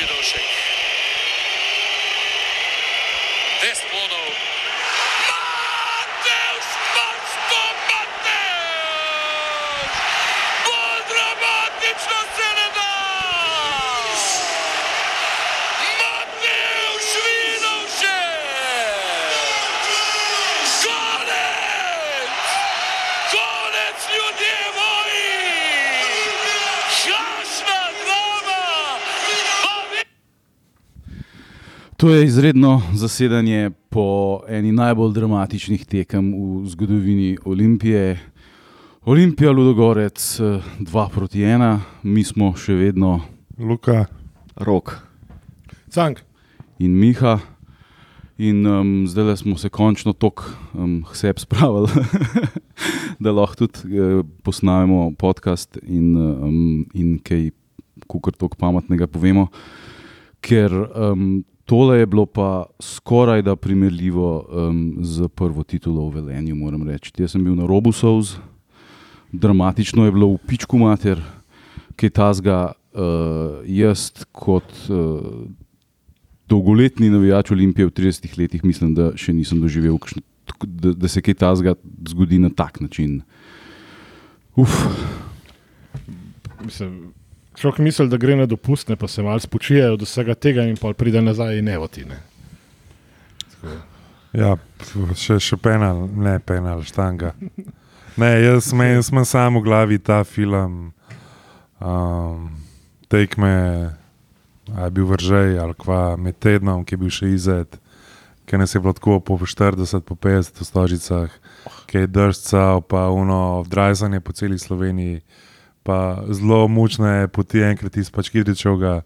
Vidovšek. Despodov. To je izredno zasedanje po eni najbolj dramatičnih tekem v zgodovini Olimpije. Olimpija, Ludogorec, 2 proti 1, mi smo še vedno Luka, Rok. Cank. in Miha. In um, zdaj smo se končno tako um, seb spravili, da lahko tudi uh, posnamemo podcast in, um, in kaj, kar tako pametnega povemo. Ker um, tole je bilo pa skoraj da primerljivo um, z prvo titulo v Velenju, moram reči. Jaz sem bil na robu Sovs, dramatično je bilo v pičku mater, kaj tasga. Uh, jaz kot uh, dolgoletni navijač Olimpije v 30 letih mislim, da še nisem doživel, kakšne, da, da se kaj tasga zgodi na tak način. Uf, Mislim, človek misli, da gre na dopustne, pa se malo spočijejo od vsega tega in pa pride nazaj in evotine. Ja, še, še penal, ne penal, štanga. Ne, jaz sem samo v glavi ta film, um, tekme, a je bil vržej ali kva med tednom, ki je bil še izet, ki nas je bilo tako po 40, po 50 v stožicah, ki je držal, pa uno vdrajzanje po celi Sloveniji, pa zelo mučne poti enkrat iz pač Kidričevga,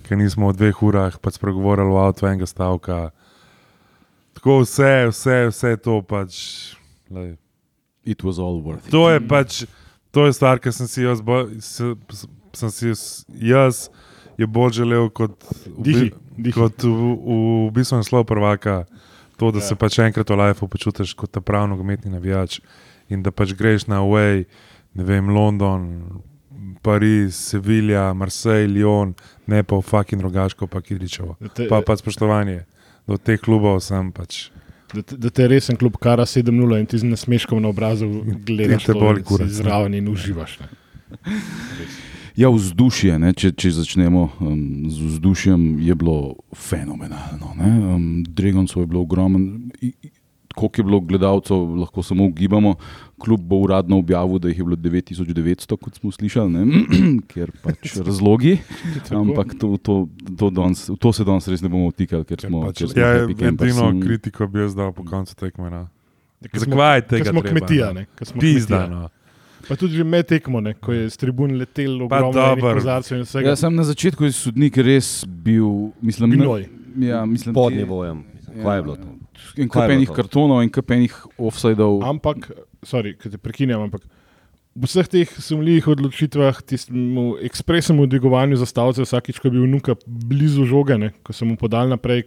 ker nismo v dveh urah pač spregovorili v avtu enega stavka. Tako vse, vse, vse to pač. Lej. it was all worth it. To je pač, to je stvar, ki sem si jaz, bo, s, s- sem si jaz, je bolj želel kot v, Dihi, bi- dihi. kot v, v, v bistvu naslov prvaka. To, da Ja. se pač enkrat v lifeu počutiš kot ta pravi nogometni navijač in da pač greš na Away, ne vem, London, Pariz, Sevilja, Marseille, Lyon, ne pa v fucking rogaško, pa Kidričevo. Da te, Pa pa spoštovanje do teh klubov sem pač. da, te- da te resen klub kara 7-0 in ti z nasmeškom na obrazu gledaš te in si kurac, ne. zraven in uživaš. Ne. Ja, vzdušje, ne, če, če začnemo um, z vzdušjem, je bilo fenomenalno. ne. Um, Dregoncev je bilo ogromen. Koliko je bilo gledalcev, lahko samo ugibamo. Klub bo uradno objavil, da jih je bilo 9900, kot smo slišali, ne? ker pač razlogi. Ampak to, to, to, danes, to se danes res ne bomo vtikali, ker smo, pač, ker smo ja, campers edino in- kritiko bi jaz dal po koncu tekme. No. Ker smo- Zakaj ker tega smo treba, kmetija, no? ne, ker smo Pizda. kmetija. No. Pa tudi že med tekmo, ne, ko je s tribun letel ogromno kozarcev in vsega. Ja, sem na začetku je sodnik res bil, mislim, Gnoj. Ja, mislim, Pod nivojem. Kaj je bilo to? Je kup enih to? kartonov, in kup enih offsajdov. Ampak, sorry, ki te prekinjam, ampak v vseh teh sumljivih odločitvah, tistemu ekspresnemu dvigovanju zastavcev, vsakič, ko je bil nuka blizu žogane, ko sem mu podal naprej,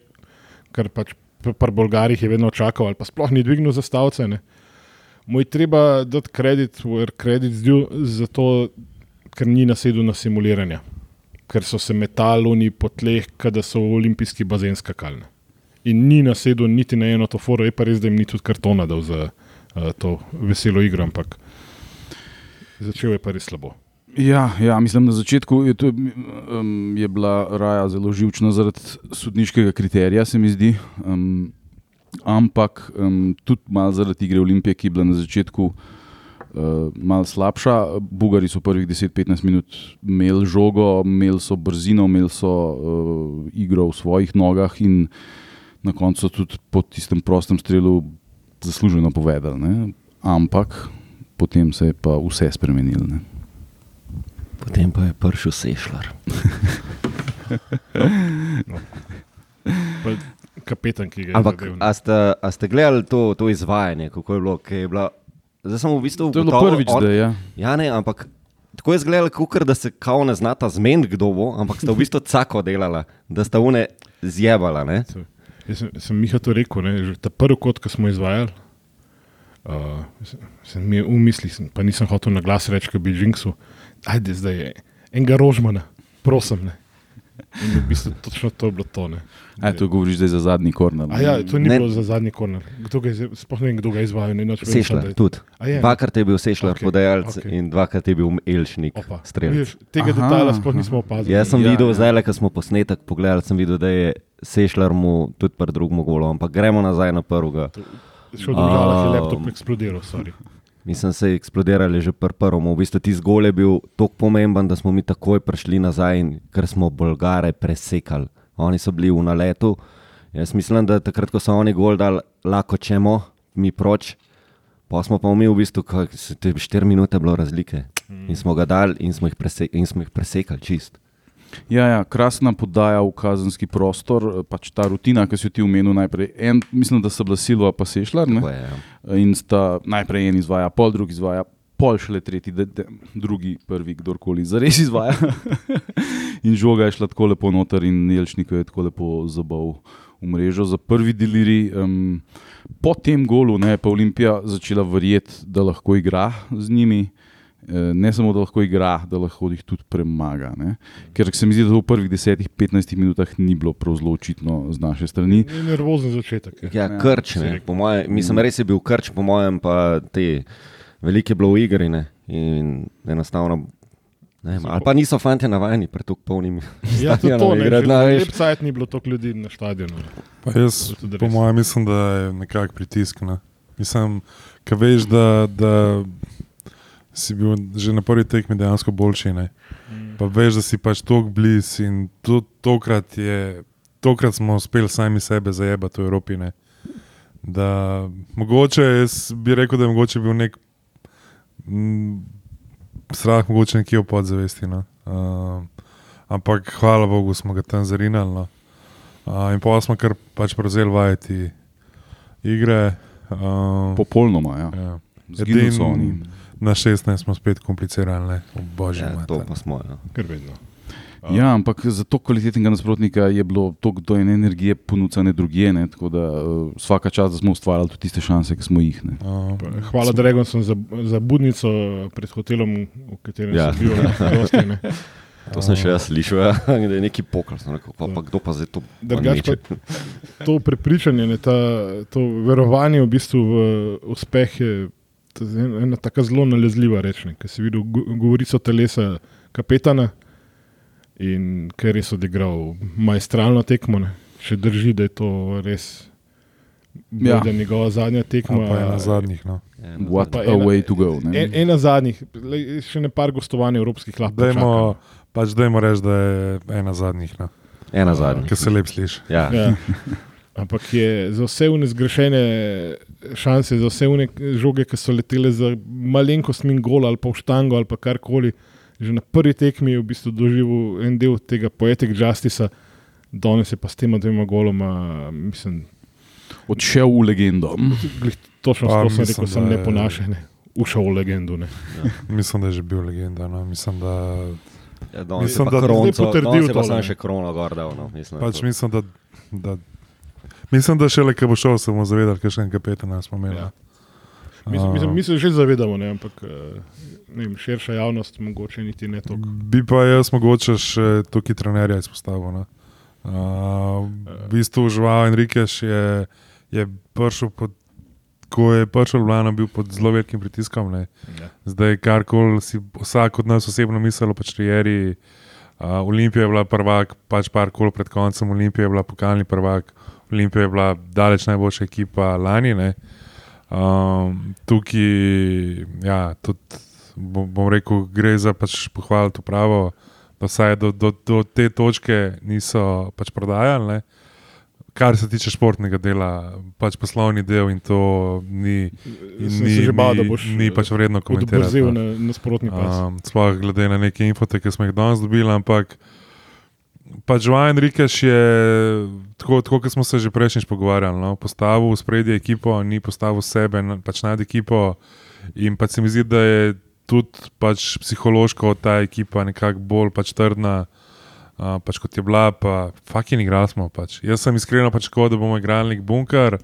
kar pač pri Bolgarih je vedno čakal, ali pa sploh ni dvignil zastavce. Ne. Mu je treba dati kredit, credit due, zato ker ni nasedel na simuliranje. Ker so se metaloni po tleh, kada so v olimpijski bazen skakalne. In ni nasedel niti na eno to foro, je pa res, da jim ni tudi kartona dal za uh, to veselo igro, ampak začel je pa res slabo. Ja, ja, mislim, na začetku je, to, um, je bila raja zelo živčna zaradi sodniškega kriterija, se mi zdi. Um, ampak um, tudi malo zaradi igre Olimpije, ki je bila na začetku uh, malo slabša. Bugari so prvih 10-15 minut imeli žogo, imeli so brzino, imeli so uh, igro v svojih nogah in na koncu tudi po tistem prostem strelu zasluženo povedali. Ne? Ampak potem se je pa vse spremenilo. ne. Potem pa je prišel Sešljar. Pa kapetan, ki ga je Ampak, zadel, ne. a ste, a ste gledali to, to izvajanje, kako je bilo? Je bila, zdaj sem v bistvu To je bilo ugotovil, prvič, on- da je. Ja. Ja, ne, ampak tako je izgledalo, kot da se kao ne znata zmeniti, kdo bo, ampak sta v bistvu cako delala, da sta une zjebala. Ne? Jaz sem, sem Miha to rekel, ne, že ta prvi kot, ki smo izvajali. Uh, sem- mi v mislih, pa nisem hotel na glas reči, da bi Žinksu, ajde zdaj je enega rožmana, prosim. In v bistvu točno to je bilo to. Ne. A, to govoriš zdaj za zadnji korner. A ja, to ni Ne. bilo za zadnji korner. Je Sploh ne vem, kdo ga je izvajal. Sešljar je- tudi. A je? Dvakrat je bil Sešljar okay. podajalec okay. in dvakrat je bil Elšnik vidiš, Tega Aha, detajla sploh nismo opazili. Jaz sem Ja, videl, ja. zdaj, ko smo posnetek pogledali, sem videl, da je Sešljar mu tudi pri drugem golu, ampak gremo nazaj na prvega. Šel do žala, je Um, laptop eksplodiral. sorry. Mislim, se je eksplodiral že pri prvem. V bistvu ti zgolj je bil tako pomemben, da smo mi takoj prišli nazaj, in, ker smo Bolgare presekali. Oni so bili v naletu. Jaz mislim, da takrat, ko so oni gol dali, lahko čemo, mi proč. Pa smo pa mi v bistvu, to je 4 minute bilo razlike. In smo ga dali in smo jih, prese, in smo jih presekali čist. Ja, ja, krasna podaja v kazenski prostor, pač ta rutina, ki si jo ti omenil najprej. En, mislim, da so bila Silva pa Sešljar. je, ja. In sta najprej en izvaja, pol drug izvaja, pol šele tretji, de, de, drugi, prvi, kdorkoli, zares izvaja. in žoga je šla tako lepo noter, in Jelšnik je tako lepo zabal v mrežo za prvi deliri. Um, po tem golu ne, je pa Olimpija začela verjeti, da lahko igra z njimi. Eh, Ne samo, da lahko igra, da lahko jih tudi premaga. Ne? Ker se mi zdi, da to v prvih 10-15 minutah ni bilo prav zelo očitno z naše strani. Ni nervozen začetek. je. Ja, krč, ne, po moje, mislim, res je bil krč, po mojem, pa te velike bilo v igri. Ne, in enostavno, ne, vem, ali pa niso fanti navajeni pred tako polnimi. Ja, tudi to stadionom ne. igrati, že no, veš. Lep sajt ni bilo toliko ljudi na stadionu. Pa jaz, je po mojem, mislim, da je nekako pritisk. Ne? Mislim, ki veš, da, da si bil že na prvi tekmi dejansko boljši. Ne? Pa veš, da si pač tako blizu in to, tokrat, je, tokrat smo uspeli sami sebe zajebati v Evropi. Ne? Da, mogoče jaz bi rekel, da je mogoče bil nek m, strah, mogoče nekje v podzavesti. No? Uh, ampak hvala Bogu, smo ga tam zarinali. No? Uh, in pa smo kar pač prevzeli vajeti igre. Uh, Popolnoma, ja. ja. Oni. Na 16 smo spet komplicirali, ne? o božji Ja, to pa smo. Ja. Ker vedno. Ja, ampak za to kvalitetnega nasprotnika je bilo toliko do ene energije ponucane drugje. Ne? Tako da uh, vsaka čas, da smo ustvarjali tudi tiste šanse, ki smo jih. Ne? Uh, Pa Hvala Dragonsom za, za budnico pred hotelom, v katerem Ja. sem bil. ne, gosti, ne. To sem še jaz slišal, ja, da je neki sem Rekel, pa, pa kdo pa zdaj to meče? to prepričanje, ne, ta, to verovanje v, bistvu v uspeh je ena, ena tako zelo nalezljiva reč. Ker si videl go- govorico telesa kapetana in ker je res odigral majstralno tekmo. Ne. Še drži, da je to res. Ja. Ja. Da je njegova zadnja tekma. pa je na zadnjih. No. Ja, What Pa a ena- way to go. ne. En, ena zadnjih, lej, še ne par gostovanj evropskih lahko. Dajmo, pač dajmo reči, da je ena zadnjih, no. Ena zadnja. ki se lep sliši. Ja. Ja. Ampak je za vse une zgrešene šanse, za vse une žoge, ki so letele za malenkost min gol ali pa v štango ali pa karkoli. Že na prvi tekmi je v bistvu doživel en del tega poetic justica, danes je pa s tema dvema goloma, mislim, Odšel v legendo. točno Pa, to sem rekel, sem da ne je- ponašene. Ušel v legendo. Ne. Mislim, da je že bil legenda. No. Mislim, da, Ja, Mislim, da- kronco, potrdil je pa tole, sam ne. še krono gor dal. No. Mislim, da pač to- mislim, da, da, mislim, da šele, ko bo šel, se bomo zavedali, kaj še en kapetan smo imeli. Ja. Mislim, mi se že zavedamo, ne, ampak eh, ne vem, širša javnost mogoče niti ne toliko. Bi pa jaz mogoče še tukaj trenerja izpostavil. No. Uh, v bistvu Žuval Enriqueš je, je prišel pod. Ko je prišel v Ljubljano, bil pod zelo velikim pritiskom. Ne. Ja. Zdaj, kar koli si vsak od nas osebno mislil o Črijeri, uh, Olimpija je bila prvak, pač par kol pred koncem, Olimpija je bila pokalni prvak, Olimpija je bila daleč najboljša ekipa lani. Ne. Um, tukaj, ja, tudi, bom, bom rekel, gre za pač pohvaliti upravo, da vsaj do, do, do te točke niso pač prodajali. Ne. Kar se tiče športnega dela, pač poslovni del in to ni, in ni, se že bal, da ni- ni pač vredno komentirati. odbrzel no. na nasprotni pas. Um, sploh glede na neke infote, ki smo jih danes dobili, ampak pač Joan Rikeš je, tako, tako kot smo se že prejšnjič pogovarjali, no, postavil v spredje ekipo, ni postavil sebe, pač nad ekipo. In pač se mi zdi, da je tudi pač psihološko ta ekipa nekako bolj pač trdna. Uh, pač kot je bila, pa fucking igrali smo. Pač. Jaz sem iskreno pričakoval, da bomo igrali nek bunker.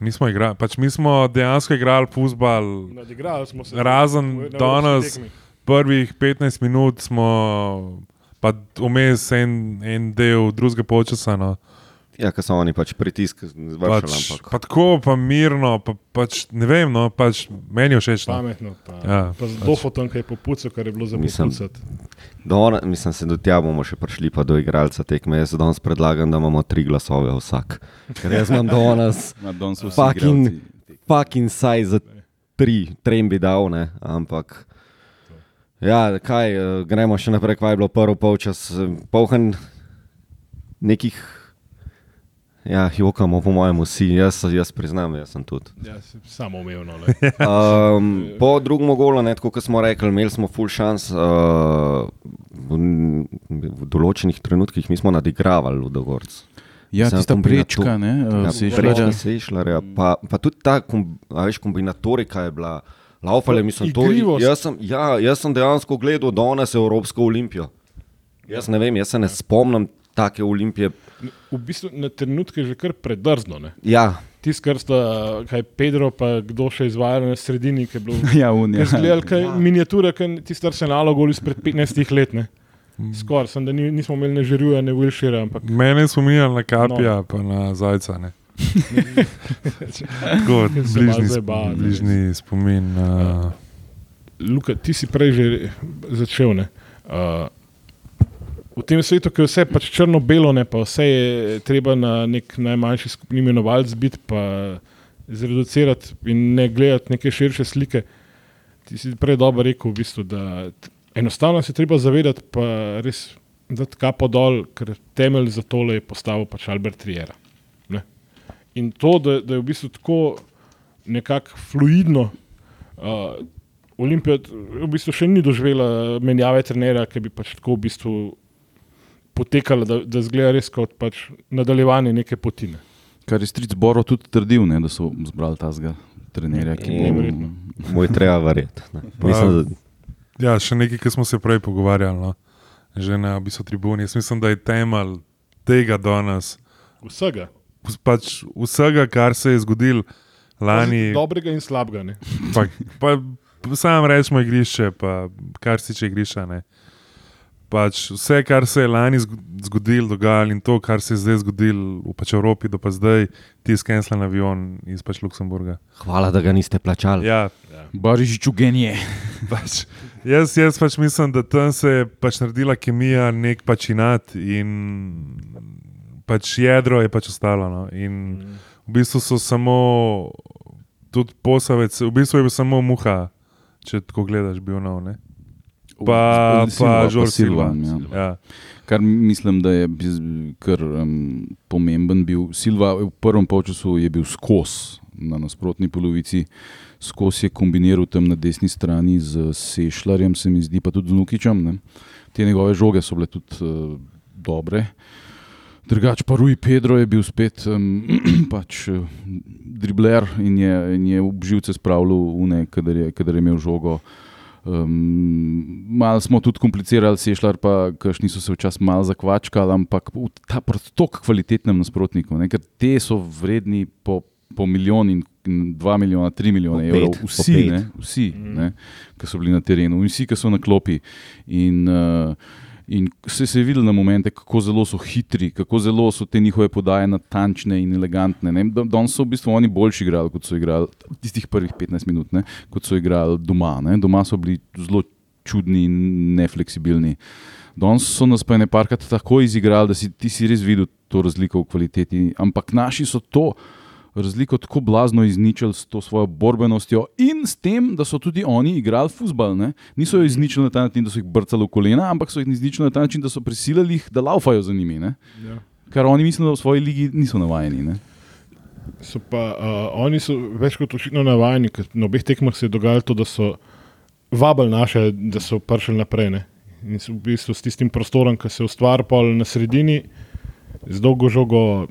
Mi smo, igra, pač mi smo dejansko igrali futbal, Nadigrali smo se. Razen danes- prvih 15 minut smo pa vmes en, en del drugega polčasa. No. Ja, ker so oni pač pritisk Pač, zvršili. pa tako, pa mirno, pa, pač, ne vem, no, pač meni je všeč. No. Pametno. Pa, Ja, pa z dofotom, ki je popucal, kar je bilo za ona- mislim, se do tja bomo še prišli, pa do igralca tekme. Jaz danes predlagam, da imamo tri glasove vsak. Ker jaz imam danes Fucking- fucking saj za tri, trem bi dal, ne? ampak. Ja, kaj, eh, gremo še naprej, kaj je bilo prvo polčas, eh, polhen nekih. Ja, jokamo, po mojem, vsi, jaz, jaz priznam, jaz sem tudi. Ja, samo umevno. Um, po drugem golu, ne, tako kot smo rekli, imeli smo full šans. Uh, v, v določenih trenutkih mi smo nadigravali Ludogorc. Ja, Samo tista prečka, ne, Ja, ja, prečka Sešljarja, pa, pa tudi ta kom, a veš, kombinatorika je bila. Laufale, mislim, to, Igrivost. jaz, sem, ja, jaz sem dejansko gledal danes Evropsko olimpijo. Jaz ne vem, jaz se ne spomnim take olimpije. V bistvu na trenutke je že kar predrzno. Ne? Ja, Tisti, kar sta, kaj Pedro, pa kdo še izvajal na sredini, ki je bilo ja, unija. Zgledali je miniatura, ki tisti arsenalo gol izpred 15 let. Ne? Skoraj, sem, da ni, nismo imeli ne Žeruja, ne Wilshira, ampak Mene spominjali na kapija, no. pa na zajca. Ne. Tako, bližnji, ne. bližnji spomin. Uh, Luka, ti si prej že začel. Ne? Uh, v tem svetu, ki je vse pač črno-belo, ne, pa vse je treba na nek najmanjši skupni imenovalec biti, pa zreducirati in ne gledati neke širše slike. Ti si prej dobro rekel, v bistvu, da enostavno se treba zavedati, pa res dati kapo dol, ker temelj za tole je postavil pač Albert Riera. In to, da, da je v bistvu tako nekako fluidno. Uh, Olimpija v bistvu še ni doživela menjave trenera, ki bi pač tako v bistvu potekala, da, da zgleda res kot pač nadaljevanje neke potine. Kar je stric Boro tudi trdil, ne, da so zbrali tazga trenerja, ki bo Neverjetno. moj treba verjeti. ne. Mislim, da- ja, še nekaj, kar smo se prej pogovarjali, no. že na obisu tribuni. Jaz mislim, da je temelj tega danes, Vsega. Pač vsega, kar se je zgodilo lani. Dobrega in slabega. Ne? Pa, pa sam rečemo igrišče, pa kar se tiče igrišča. Ne. Pač vse, kar se je lani zg- zgodilo, dogajalo in to, kar se je zdaj zgodilo v pač Evropi, do pa zdaj, ti skenslan avion iz pač Luksemburga. hvala, da ga niste plačali. Ja, Barižič genije. pač, jaz, jaz pač mislim, da tam se je pač naredila kemija, nek pač inat in pač jedro je pač ostalo. No. In v bistvu so samo, tudi posavec, v bistvu je bil samo muha, če tako gledaš, bil nov. Ne? Pa, pa Žor Silva. Ja. Ja. Kar mislim, da je kar um, pomemben bil. Silva v prvem polčasu je bil skos na nasprotni polovici, skos je kombiniral tam na desni strani z Sešljarjem, se mi zdi, pa tudi z Nukičem. Ne. Te njegove žoge so bile tudi uh, dobre. Drugač pa Rui Pedro je bil spet um, pač, uh, dribler in je, in je v živce spravljal, une, kadar, je, kadar je imel žogo. Um, malo smo tudi komplicirali, sešljar, pa kakšni so se včasih malo zakvačkali, ampak v ta proti tako kvalitetnem nasprotniku, ne, ker te so vredni po, po milijon in in dva milijona, tri milijone pet, evrov, vsi, ne, vsi ne, ki so bili na terenu in vsi, ki so na klopi. In, uh, In se, se je videlo na momente, kako zelo so hitri, kako zelo so te njihove podaje natančne in elegantne. ne. Da- Danes so v bistvu oni boljši igrali, kot so igrali tistih prvih 15 minut, ne, kot so igrali doma. Ne. Doma so bili zelo čudni in nefleksibilni. Danes so nas pa ne parkrat tako izigrali, da si ti si res videl to razliko v kvaliteti. Ampak naši so to razliko tako blazno izničili s to svojo borbenostjo in s tem, da so tudi oni igrali futbal. Ne? Niso jo izničili na ta način, da so jih brcali v kolena, ampak so jih izničili na ta način, da so prisilili jih, da laufajo za njimi. Ne? Ja. Kar oni mislim, da v svoji ligi niso navajeni. Ne? So pa, uh, oni so več kot očitno navajeni, ker na obeh tekmah se je dogajalo to, da so vabili naše, da so prišli naprej. Ne? In so v bistvu s tistim prostorom, ki se ustvari pol na sredini, z dolgo žogo,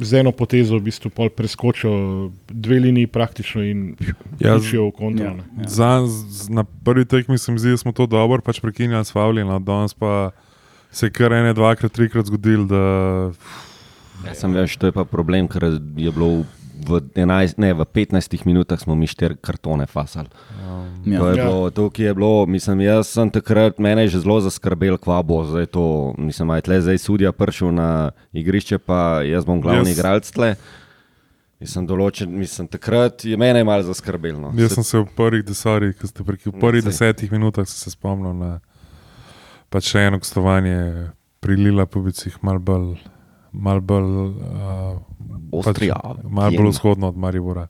z eno potezo v bistvu pol preskočijo dve liniji praktično in Ja, vključijo v kontro. ja. ne. Za, z, na prvi tekmi se mi zdi, da smo to dobro pač prekinjali s Favljem, no, danes pa se je kar ene, dvakrat, trikrat zgodilo, da Ja, sem veš, to je pa problem, ker je bilo v v, 11, ne, v 15 minutah smo mi štiri kartone fasali. Ja. To je Ja. bilo, to, ki je bilo, mislim, jaz sem takrat, mene je že zelo zaskrbel, kva bo zdaj to. Mislim, aj tle zdaj sudija prišel na igrišče, pa jaz bom glavni Jaz- igralec tle. Mislim, določen, mislim, takrat je mene malo zaskrbel. No. Jaz sem se v prvih, ste preki, v prvih desetih minutah se spomnil na pač še eno gostovanje pri Lila Pubicih, malo bolj, mal bolj, uh, Avstrija, malo Vien. bolj vzhodno od Maribora.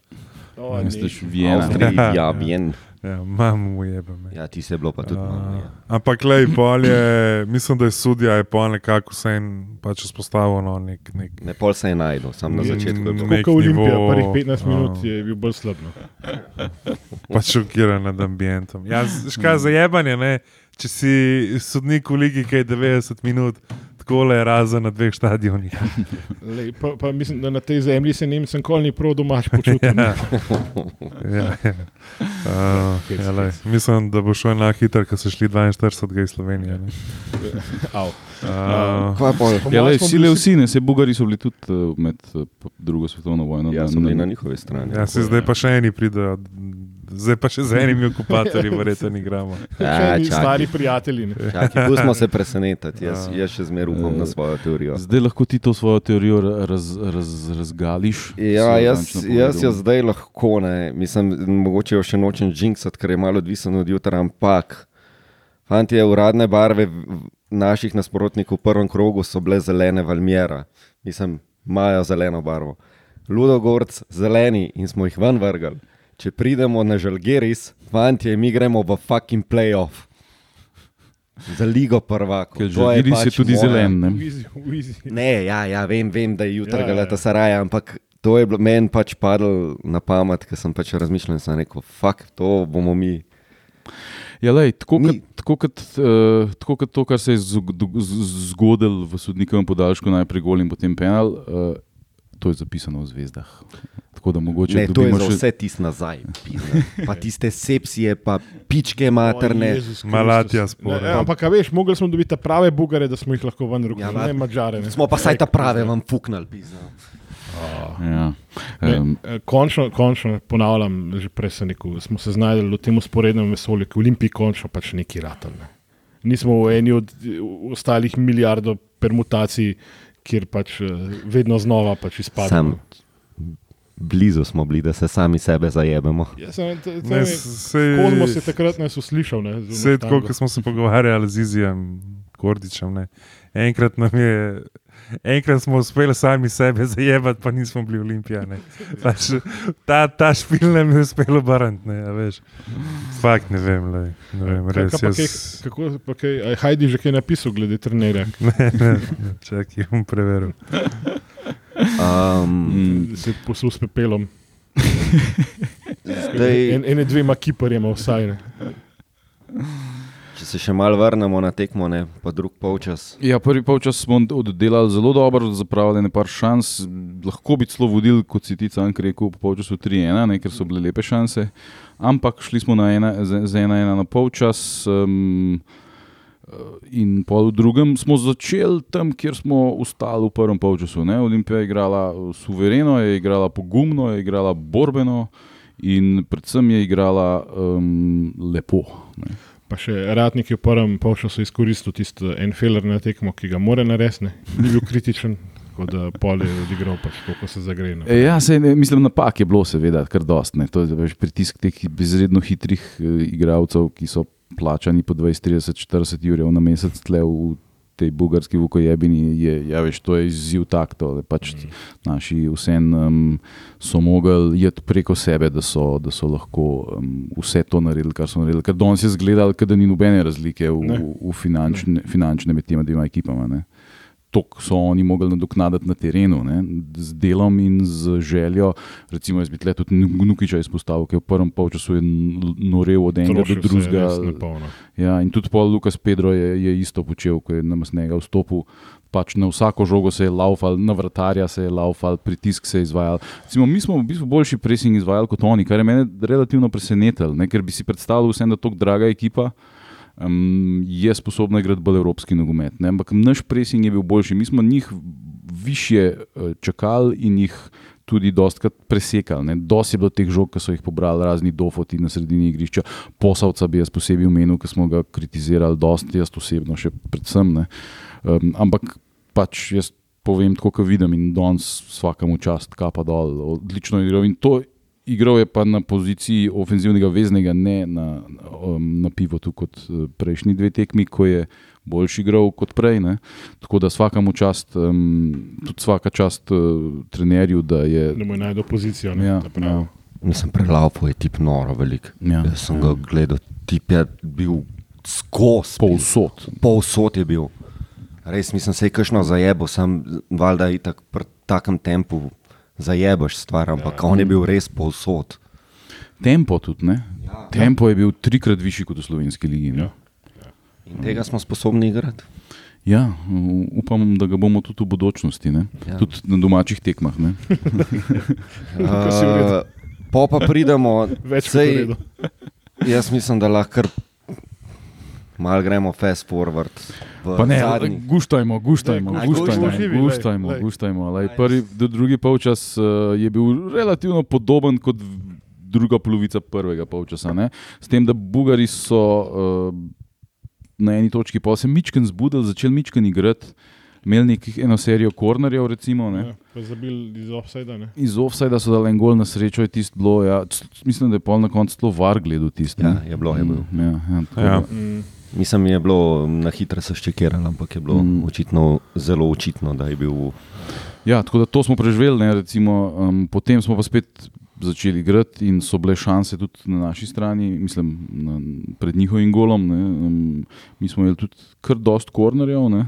O, Misliš. Viena. Avstrija, ja, vien. Ja, mam mu jebe me. Ja, ti se je bilo pa tudi. Uh, ja. ampak, lej, pol je, mislim, da je sudija je pol nekako vse en pač vzpostavil no, nek, nek Ne, pol se je najdel, sam na začetku je bilo. nek Kot Olimpija, nivo, prvih 15 minut a. je bil bolj slab. No. pač šokiran nad ambientom. Ja, škaj za jebanje, ne? če si sodnik v ligi, ki je 90 minut, tako le razen na dveh stadionih. Lej, pa, pa mislim, da na tej zemlji se Nemcem kol ni prav domač počutil. Ja. Ja, ja. Uh, Hec, ja, lej, mislim, da bo šlo enako hitro, ko so šli 42 iz Slovenije. Au. Uh, Kva pol? Po Ja, le, smo sile bili vsi, ne, se Bugari so bili tudi uh, med uh, drugo svetovno vojno. Ja, na- so bili na- na njihovi strani. ja, se zdaj pa še eni pridejo, zdaj pa še z enimi okupatorji, verjetno igramo. Še Ja, stari prijatelji. Ne. Čakaj, pustimo se presenetiti, jaz, Ja. jaz še zmeraj upam na svojo teorijo. Zdaj lahko ti to svojo teorijo raz, raz, razgališ. Ja, jaz, jaz jo povedal. zdaj lahko ne, mislim, mogoče jo še nočem jinxati, ker je malo odvisen od jutra, ampak fanti, uradne barve naših nasprotnikov v prvem krogu so bile zelene Valmiera, mislim, imajo zeleno barvo. Ludogorc zeleni in smo jih ven vrgli. Če pridemo na Žalgeris, fanti, mi gremo v fucking playoff. Za ligo prvako. Ker Žalgiris je tudi zelen. Ne? Easy, easy. Ne, ja, ja vem, vem, da je jutra Ja, ja, ja. Galata Saraja, ampak to je bilo meni pač padlo na pamet, ker sem pač razmišljal in sem rekel, fuck, to bomo mi. Ja, lej, tako, Mi- kot, tako, kot, uh, tako kot to, kar se je zgodilo v sodnikovem podaljšku, najprej gol in potem penal, uh, to je zapisano v zvezdah. Tako da mogoče Ne, to je še. vse tist nazaj. Pa tiste sepsije, pa pičke materne. Malatija spore. Ne, Ampak, a veš, mogli smo dobiti prave bugare, da smo jih lahko ven rukali, Ja, ja, va- ne mačare. Ne. Smo pa saj ta prave vam fuknali. pizda. Ja. Ne, Um, eh, končno, končno, ponavljam, že prej sem rekel, smo se znašli v tem usporednem vesolju, ki je v Olimpiji končno pač neki ratan. Ne. Nismo v eni od eh, ostalih milijardov permutacij, kjer pač eh, vedno znova pač izpademo. Sam blizu smo bili, da se sami sebe zajebemo. Ja, sem, te, te, Ne, sej- Kozmos je takrat. Ne, z Vse tako, kot smo se pogovarjali z Izijem Kordičem. Ne. Enkrat, nam je, enkrat smo uspeli sami sebe zajebati, pa nismo bili olimpijani. Pač, ta, ta špil nam je uspel obrniti. ne, a veš. Fakt ne vem, lej, ne vem res. kaj Jaz, kaj- Kako pa kaj, a je Hajdi že kaj napisal glede trenerja? ne, ne, ne, čakaj, bom preveril. Um, Se je posul s pepelom. zdaj, En, ene dvema kiparjema vsaj. Ne. Če se še malo vrnemo na tekmo, ne, pa drug polčas. Ja, prvi polčas smo oddelali zelo dobro, zapravili nekaj šans. Lahko bi celo vodili, kot si ti sam rekel, po polčasu 3-1, ne, ker so bile lepe šanse. Ampak šli smo na ena, z z ena, ena na polčas. Um, In pol v drugem smo začeli tam, kjer smo ostali v prvem polčasu. Olimpija je igrala suvereno, je igrala pogumno, je igrala borbeno in predvsem je igrala um, lepo. Ne? Pa še Ratnik je v prvem polčasu izkoristil tisti en feler na tekmo, ki ga mora narediti, ni bil kritičen, tako da pol je odigral pač to, ko se zagre. no. E, Ja, se, ne, mislim, napak je bilo, seveda, kar dost. Ne. To je veš, pritisk teh izredno hitrih uh, igralcev, ki so plačani po 20, 30, 40 jurjev na mesec tle v tej bugarski vukojebini. Je, ja, veš, to je izziv tak, to, pač mm. naši vsem um, so mogli iti preko sebe, da so, da so lahko um, vse to naredili, kar so naredili. Ker danes je zgledal, da ni nobene razlike v, Ne. v, v finančne, finančne med tema dvema ekipama. Ne. To so oni mogli nadoknaditi na terenu, ne, z delom in z željo. Recimo, jaz bi tle tudi Nukiča izpostavil, ki je v prvem polčasu norel od enega Trošil do drugega. Ja, in tudi pol Lukas Pedro je, je isto počel, ko je na masnega vstopil. Pač na vsako žogo se je laufal, na vratarja se je laufal, pritisk se je izvajal. Recimo, mi smo v bistvu boljši pressing izvajali kot oni, kar je mene relativno presenetilo, ne, ker bi si predstavljal vsem, da je tako draga ekipa. Um, je sposobna igrati bolj evropski nogomet. Ne? Ampak naš pressing je bil boljši. Mi smo njih više uh, čakali in jih tudi dostakrat presekali. Dosti je bilo teh žog, ki so jih pobrali razni dofoti na sredini igrišča. Posavca bi jaz posebej omenil, ki smo ga kritizirali, dosti jaz osebno še predvsem. ne. Um, ampak pač jaz povem tako, kot vidim in danes vsakemu čast kapa dol, odlično igral in to igral je pa na poziciji ofenzivnega veznega, ne na, um, na pivotu kot eh, prejšnji dve tekmi, ko je boljši igral kot prej. Ne. Tako da vsakemu čast, um, tudi vsaka čast uh, trenerju, da je. Da mu je najdel pozicijo. Ne, Ja, da ja, Mislim, prelaupo je tip noro velik. ja, Jaz sem ga gledal, tip je bil skozi. Povsod. Povsod je bil. Res mislim, se je kakšno zajebo, sem valjda in tako pri takem tempu zajeboš stvar, ampak ja. on je bil res povsod. Tempo tudi. Ne? Ja. Tempo je bil trikrat višji kot v slovenski ligi. ne. Ja. In tega smo sposobni igrati. Ja, upam, da ga bomo tudi v bodočnosti, ne? Ja. tudi na domačih tekmah. Uh, po pa pridemo, Več sej, jaz mislim, da lahko malo gremo fast forward. ne, zadnji- guštajmo, guštajmo, Daj, guštajmo, guštajmo, guštajmo, lej. guštajmo. Lej, prvi, do drugi polčas uh, je bil relativno podoben kot druga polovica prvega polčasa. Ne? S tem, da Bugari so uh, na eni točki pa se Mičken zbudili, začeli Mičken igrati, imeli nekih eno serijo kornerjev, recimo. Ne? Ja, pa zabil iz offsajda. ne. Iz offsajda so dali en gol na srečo, je tisto bilo. Ja, mislim, da je pol na koncu celo var gledal tisto. Ja, je bilo, je bilo. Mm, Ja, ja, tako Ja. Mislim, je bilo na hitro se ščekiralo, ampak je bilo Mm. očitno, zelo očitno, da je bil. Ja, tako da to smo preživeli, ne, recimo, um, potem smo pa spet začeli igrati in so bile šanse tudi na naši strani, mislim, na, pred njihovim golom. Ne, um, mi smo imeli tudi kar dost kornerjev. Ne,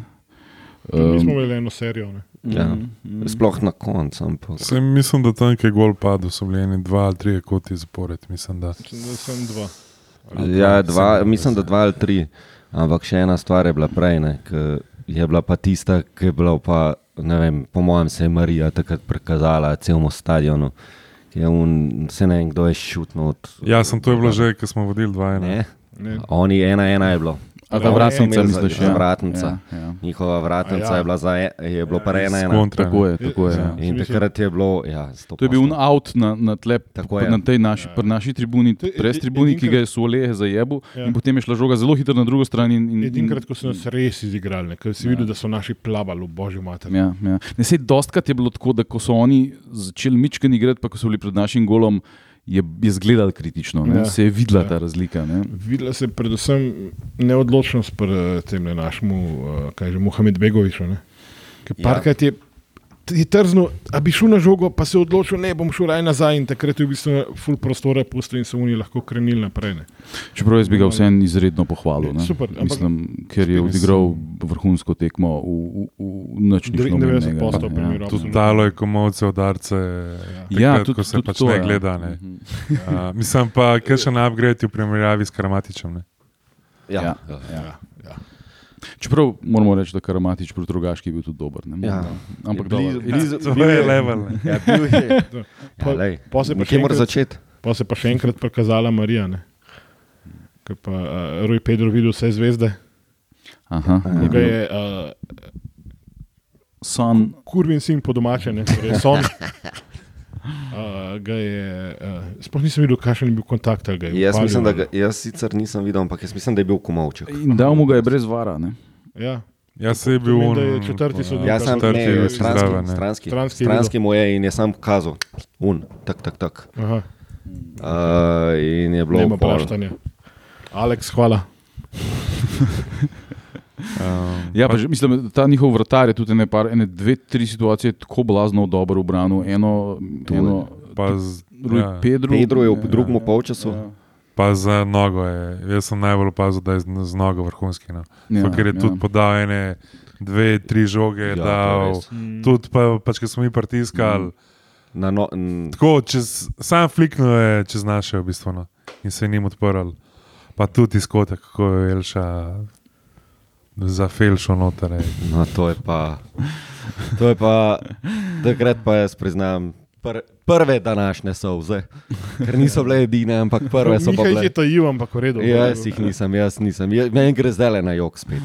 Mi smo imeli eno serijo. Ne. Ja. mm, Sploh na koncu. ampak- Se, mislim, da tam, ki je gol padel, so bili eni dva ali tri koti zapored. Mislim, da. Mislim, da sem dva. Ja, dva, mislim, da dva ali tri. Ampak še ena stvar je bila prej, ne, je bila pa tista, ki je bila pa, ne vem, po mojem, se je Marija takrat prikazala celemu stadionu. Je un, se ne vem, kdo je šutnil. Od, Ja, sem to je bilo že, ko smo vodili dva ena. Ne? Ne. Oni ena, ena je bilo. A ta Oni vratnica, za- misliš? Ja, vratnica. Ja, ja. Njihova vratnica A ja. je bila za, e- je bilo pa ena, kontra, Tako je, tako je. Ja. Ja. In takrat je bilo, ja, sto To je bil un out na, na, tle, Tako je. na tej naši, pri naši tribuni, je pres edi- tribuni, ki ga je Suole zajebil, Ja. ja. in potem je šla žoga zelo hitro na drugo stran. In, in, Edinkrat, ko so nas res izigrali, ker si videl, da so naši plavali božji mater. Ja, ja. Ne, sej, dostkrat je bilo tako, da ko so oni začeli mičken igrati, pa ko so bili pred našim golom, je, je zgledal kritično. Ja. Ja. Se je videla Ja. ja. ta razlika. Ne? Videla se je predvsem neodločnost pri tem našemu, uh, kaj že Mohamed Begoviču. ne. Ker Ja. Parkrat je, je trznil, a bi šel na žogo, pa se je odločil, ne bom šel raj nazaj in takrat je v bistvu full prostora pustil in so oni lahko krenili naprej. Ne. Čeprav jaz bi ga vseeno izredno pohvalil. Ne? Super, ampak- Mislim, ker je odigral vrhunsko tekmo v, v, v nič ni šlo 99 mimo posto njega. primerov. Tudi dalo je komovce, udarce. Ja, takrat, tudi, ko se tudi pač to, ne ja. gleda. Ne. Uh, mislim pa, kaj še na upgrade v primerjavi s Karamatičem. Ne. Ja. Ja. Ja. Ja, ja. Čeprav moramo reči, da Karamatič proti Rogaški je bil tudi dober. Ne? Ja. Ampak Je blizu- blizu- To bil je je- level. Ja, bil je. Pa- Ja, pa se pa še nekje mora enkrat- začeti. Pa se pa še enkrat prikazala Marija. Ne. Ker pa uh, Roj Pedro videl vse zvezde. Aha, je Ga bil je uh, san. kurvin sin po domače, ne torej son. Uh, ga je, uh, sploh nisem videl, kakšen je bil kontakt. ali ga je Jaz, mislim, da ga, jaz sicer nisem videl, ampak jaz mislim, da je bil komovček. In dal mu ga je brez vara. Ne? Ja. Jaz se je bil on. da četrti sodnik. Ja, sam Četrti ne, stranski, zraven, ne. stranski, Stranski stranski mu je in je sam kazal, un, tak, tak, tak. Aha, Uh, in je bilo nema pol. praštanja. Alex, hvala. Um, Ja, pa, že, mislim, ta njihov vratar je tudi ene, par, ene dve, tri situacije tako blazno dobro obranil. Eno, Tu eno pa, z, Rui ja, Pedro. Pedro je v Ja, drugem polčasu. ja. pa za nogo je. Jaz sem najbolj opazil, da je z, z nogo vrhunski. No. Ja, Ja, ker je ja. tudi podal ene, dve, tri žoge. Ja, Ja, dal, res. tudi, pa, pač, ko smo mi pritiskali. Mm. Na no, n, Tako, čez, sam fliknil je čez naše, v bistvu, no. in se je njim odprl. Pa tudi izkotek, kako je Elša za Felšo noter. no, to je pa. To je pa, takrat pa jaz priznam, Pr prve današnje solze, ker niso bile edine, ampak prve so pa Nekaj bile. je tajil, ampak v redu. Jaz jih nisem, jaz nisem. Je- Meni gre zdaj le na jog spet.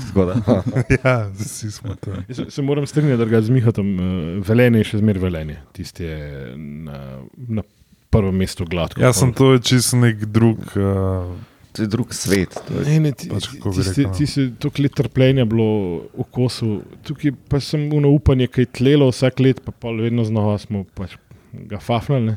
ja, vsi smo to. Jaz Se, se moram strinjati, da ga z Mihatom uh, velenje je še zmeraj velenje. Tisti je na, na prvem mestu gladko. Jaz sem to čist nek drug. Uh, To je drug svet. to je- Ne, ne, ti, Pač, rekel, no. tisti, toliko let trpljenja bilo v kosu, tukaj pa sem uno upanje, ki je tlelo vsak let, pa pol vedno znova smo pač ga fafnali. ne.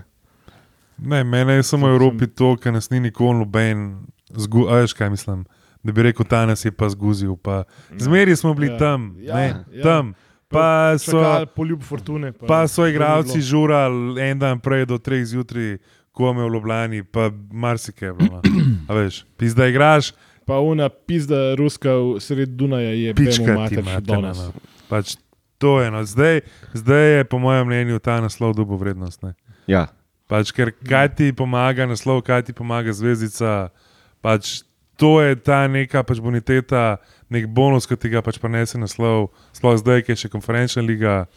ne, mene je samo v Evropi to, ker nas ni nikoli noben, zgu, a veš kaj mislim. Da bi rekel, ta nas je pa zguzil. Pa. Zmeri smo bili Ja. tam, Ja, ne, ja. tam. Pa so, Čakali poljub fortune. Pa, pa so igravci žurali en dan prej do treh zjutraj, ko me v Ljubljani, pa marsikaj je bilo. no. A veš, pizda igraš, Pa una pizda ruska v sred Dunaja je pička ti materna. danes. No. Pač to je eno. Zdaj, zdaj je, po mojem mnenju, ta naslov dobo vrednost. Ne. Ja. Pač, ker kaj ti pomaga naslov, kaj ti pomaga zvezdica. Pač, to je ta neka pač boniteta, nek bonus, ki ti ga pač prenese naslov, sploh zdaj, ki je še konferenčna liga,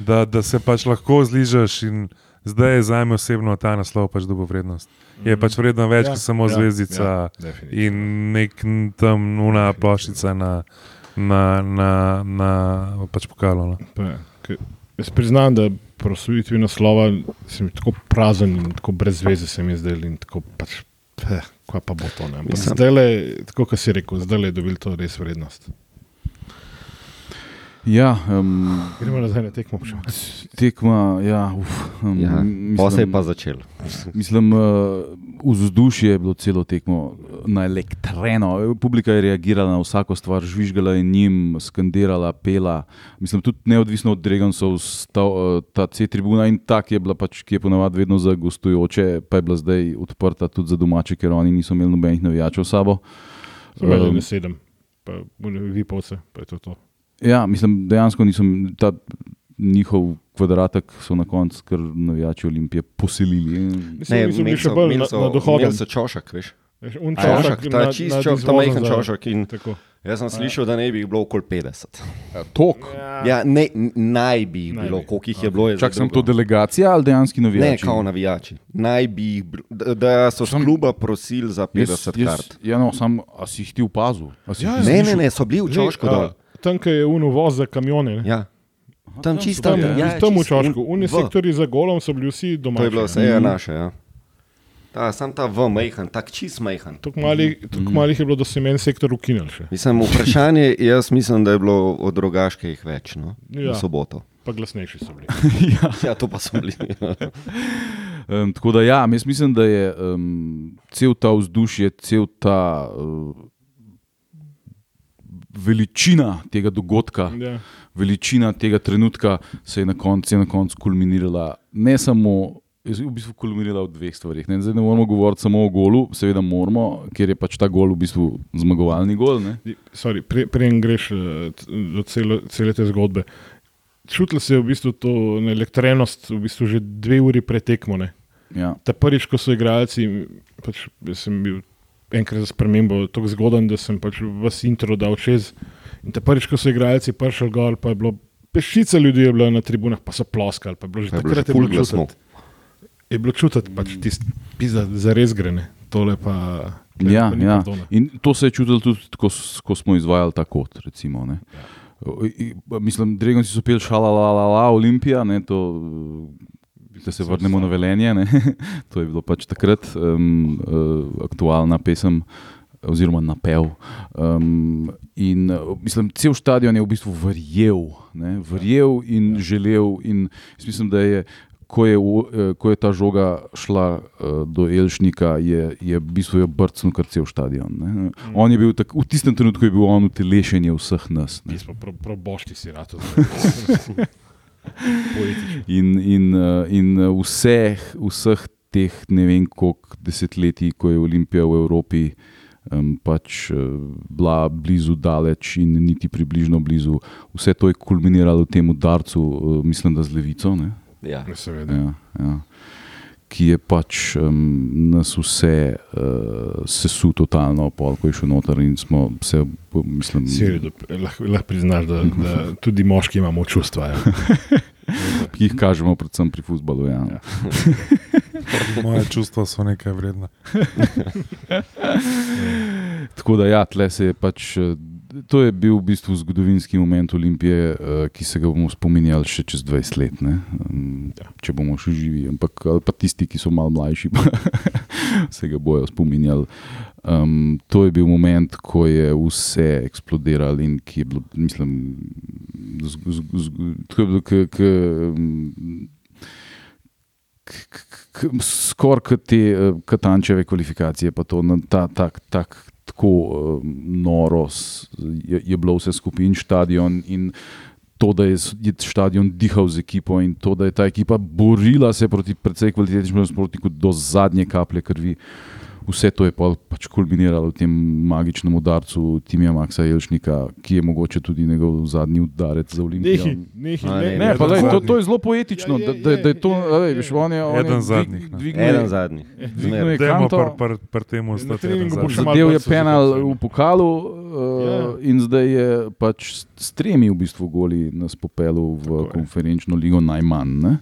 da, da se pač lahko zližeš. in Zdaj je za me osebno ta naslov pač dobo vrednost. Je pač vredno več Ja, kot samo ja, zvezdica ja, definitivno. in nek tam nuna ploščica na, na, na, na pač pokalo. No. Pa, ke- Jaz priznam, da prosojitvi naslova se mi tako prazen in tako brez veze se mi zdel in tako pač, eh, kaj pa bo to. Zdaj le, tako kot si rekel, zdaj le je dobil to res vrednost. Ja, um, Gremo nazaj na tekmo. tekma, ja, uf, um, Ja. mislim- Pa se je pa začel. Mislim, uh, vzdušje je bilo celo tekmo naelektreno. Publika je reagirala na vsako stvar, žvižgala je njim, skandirala, pela. Mislim, tudi neodvisno od Dregansov, sta, uh, ta C-tribuna in ta, ki je bila pač, ki je ponavadi vedno za gostujoče, pa je bila zdaj odprta tudi za domače, ker oni niso imeli nobenih navijačev s sabo. Zmeraj Um, ne sedem, pa vi pa vse, pa je to to. Ja, mislim, dejansko nisem ta njihov kvadratek, so na koncu kar navijači Olimpije poselili. Mislim, da so bili še bolj na, na dohodu. Imeli so čošek, veš. Un Čošek, ta nad- čist nad čošek, ta majhen čošek. In Tako. jaz sem slišal, da ne bi jih bilo okoli 50. Tok. Ja, ne, n- naj bi jih Naj bilo, bi. koliko jih je bilo. je Čak sem to delegacija ali dejanski Ne, navijači? kao navijači. Naj bi jih, da, da so Sam- kluba prosili za 50 Jaz, kart. jaz, ja, no, sam, a si jih ti opazil? Ja, ja. Ne, ne, ne, so bili v Čošku dol. Tam, kjer je uno voz za kamione. ne. Ja. Tam so čisto Tam, ja, ja, tam v un- unji v. sektori za golom so bili vsi doma. To je bilo vse je naše. Ja. Ta, sam ta v majhen, tak čist majhen. Tako malih, tako malih je bilo, da se meni sektor ukinil še. Mislim, vprašanje, jaz mislim, da je bilo od drugaških več, no? Ja. v soboto. Pa glasnejši so bili. ja. Ja, to pa so bili. Um, tako da, ja, jaz mislim, da je um, cel ta vzdušje, cel ta uh, veličina tega dogodka, Ja. veličina tega trenutka se je na koncu na konc kulminirala. Ne samo, je v bistvu kulminirala v dveh stvarih. Ne? Zdaj ne moramo govoriti samo o golu, seveda moramo, ker je pač ta gol v bistvu zmagovalni gol. Sorry, pre, Preden greš eh, do celo, cele te zgodbe. Čutili se je v bistvu to elektrenost, v bistvu že dve uri pretekmo. Ne? Ja. Ta prvič, ko so igralci, pač sem bil enkrat za spremembo tako zgodan, da sem pač vas intro dal čez. In ta prvič, ko so igralci prišli gor, pa je bilo peščica ljudi je bila na tribunah, pa so ploskali. Pa je bilo že je takrat že bilo glasno. čutiti. Je bilo čutiti, pač tisti pizda za res grene. Tole pa. tole Ja, pa ja. pardona. In to se je čutilo tudi, ko, ko smo izvajali ta kot. Recimo, ne. O, i- i- Mislim, Dregon si so pil šalalala, Olimpija, ne, to, da se vrnemo na velenje. Ne. To je bilo pač takrat um, uh, aktualna pesem. Oziroma, napev. Um, in mislim, cel stadion je v bistvu verjel, ne, verjel in želel. In mislim, da je, ko je, eh, ko je ta žoga šla uh, do Elšnika, je, je v bistvu je brcnil kar cel stadion. Ne. On je bil tak, v tistem trenutku je bil on utelešenje vseh nas. Mi smo pro, pro boški si rado. In, in, uh, in uh, vseh, vseh teh ne vem koliko desetletij, ko je Olimpija v Evropi um, pač uh, bila blizu, daleč in niti približno blizu, vse to je kulminiralo v tem udarcu, mislim, da z levico. Ne? Ja. Seveda. Ja, ja. Ki je pač um, nas vse uh, sesul totalno, pol, ko je šel noter in smo se, mislim, Siri, da lahko, lahko priznaš, da, da tudi moški imamo čustva. Ja. ki jih kažemo predvsem pri futbalu. Ja. Ja. Moje čustva so nekaj vredna. Tako da, ja, tle se je pač. To je bil v bistvu zgodovinski moment Olimpije, eh, ki se ga bomo spominjali še čez 20 let, ne? Um, če bomo še živi. Ampak pa tisti, ki so malo mlajši, se ga bojo spominjali. Um, to je bil moment, ko je vse eksplodiral in ki je bilo, mislim, tako je bilo, k, k, k, k, skoraj kot te eh, Katančeve kvalifikacije, pa to na ta, tak, tak, tako uh, noro je, je bilo vse skupaj in stadion. In to, da je, je stadion dihal z ekipo in to, da je ta ekipa borila se proti precej kvalitetnemu nasprotniku do zadnje kaplje krvi. Vse to je pač kulminiralo v tem magičnem udarcu Timija Maksa Jelšnika, ki je mogoče tudi njegov zadnji udarec za Olimpijo. Nehi, nehi, A, ne, ne, Ne, pa lej, to, to je zelo poetično, Ja, da, je, da, da je to, je, lej, je, veš, on je, on Eden zadnjih, Eden zadnjih. dvignil je kanto, pri pr, pr tem Zadev je penal v pokalu uh, Ja. in zdaj je pač s- tremi v bistvu goli nas popelu v Tako je. konferenčno ligo najmanj. ne.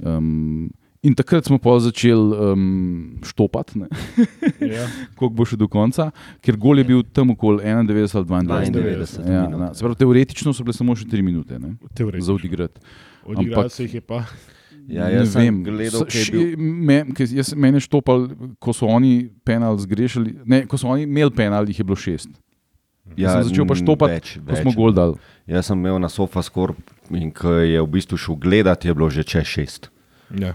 Um, in takrat smo pa začeli um, štopati, ne, Ja. koliko bo še do konca, ker gol je bil tam okoli 91 ali 22. 92 Ja, minut. na, se pravi, teoretično so bile samo še 3 minute ne, za odigrati. Odigrali ampak- se jih je pa. Ja, Ne jaz sem vem, gledal, so- kaj je š- bil. Me, ker jaz, mene štopal, ko so oni penal zgrešili. Ne, ko so oni imeli penal, jih je bilo šest. Ja, sem začel pa m, štopati, več, ko več. smo gol dali. Jaz sem imel na sofa skor in ko je v bistvu šel gledat, je bilo že čez šest. Ja.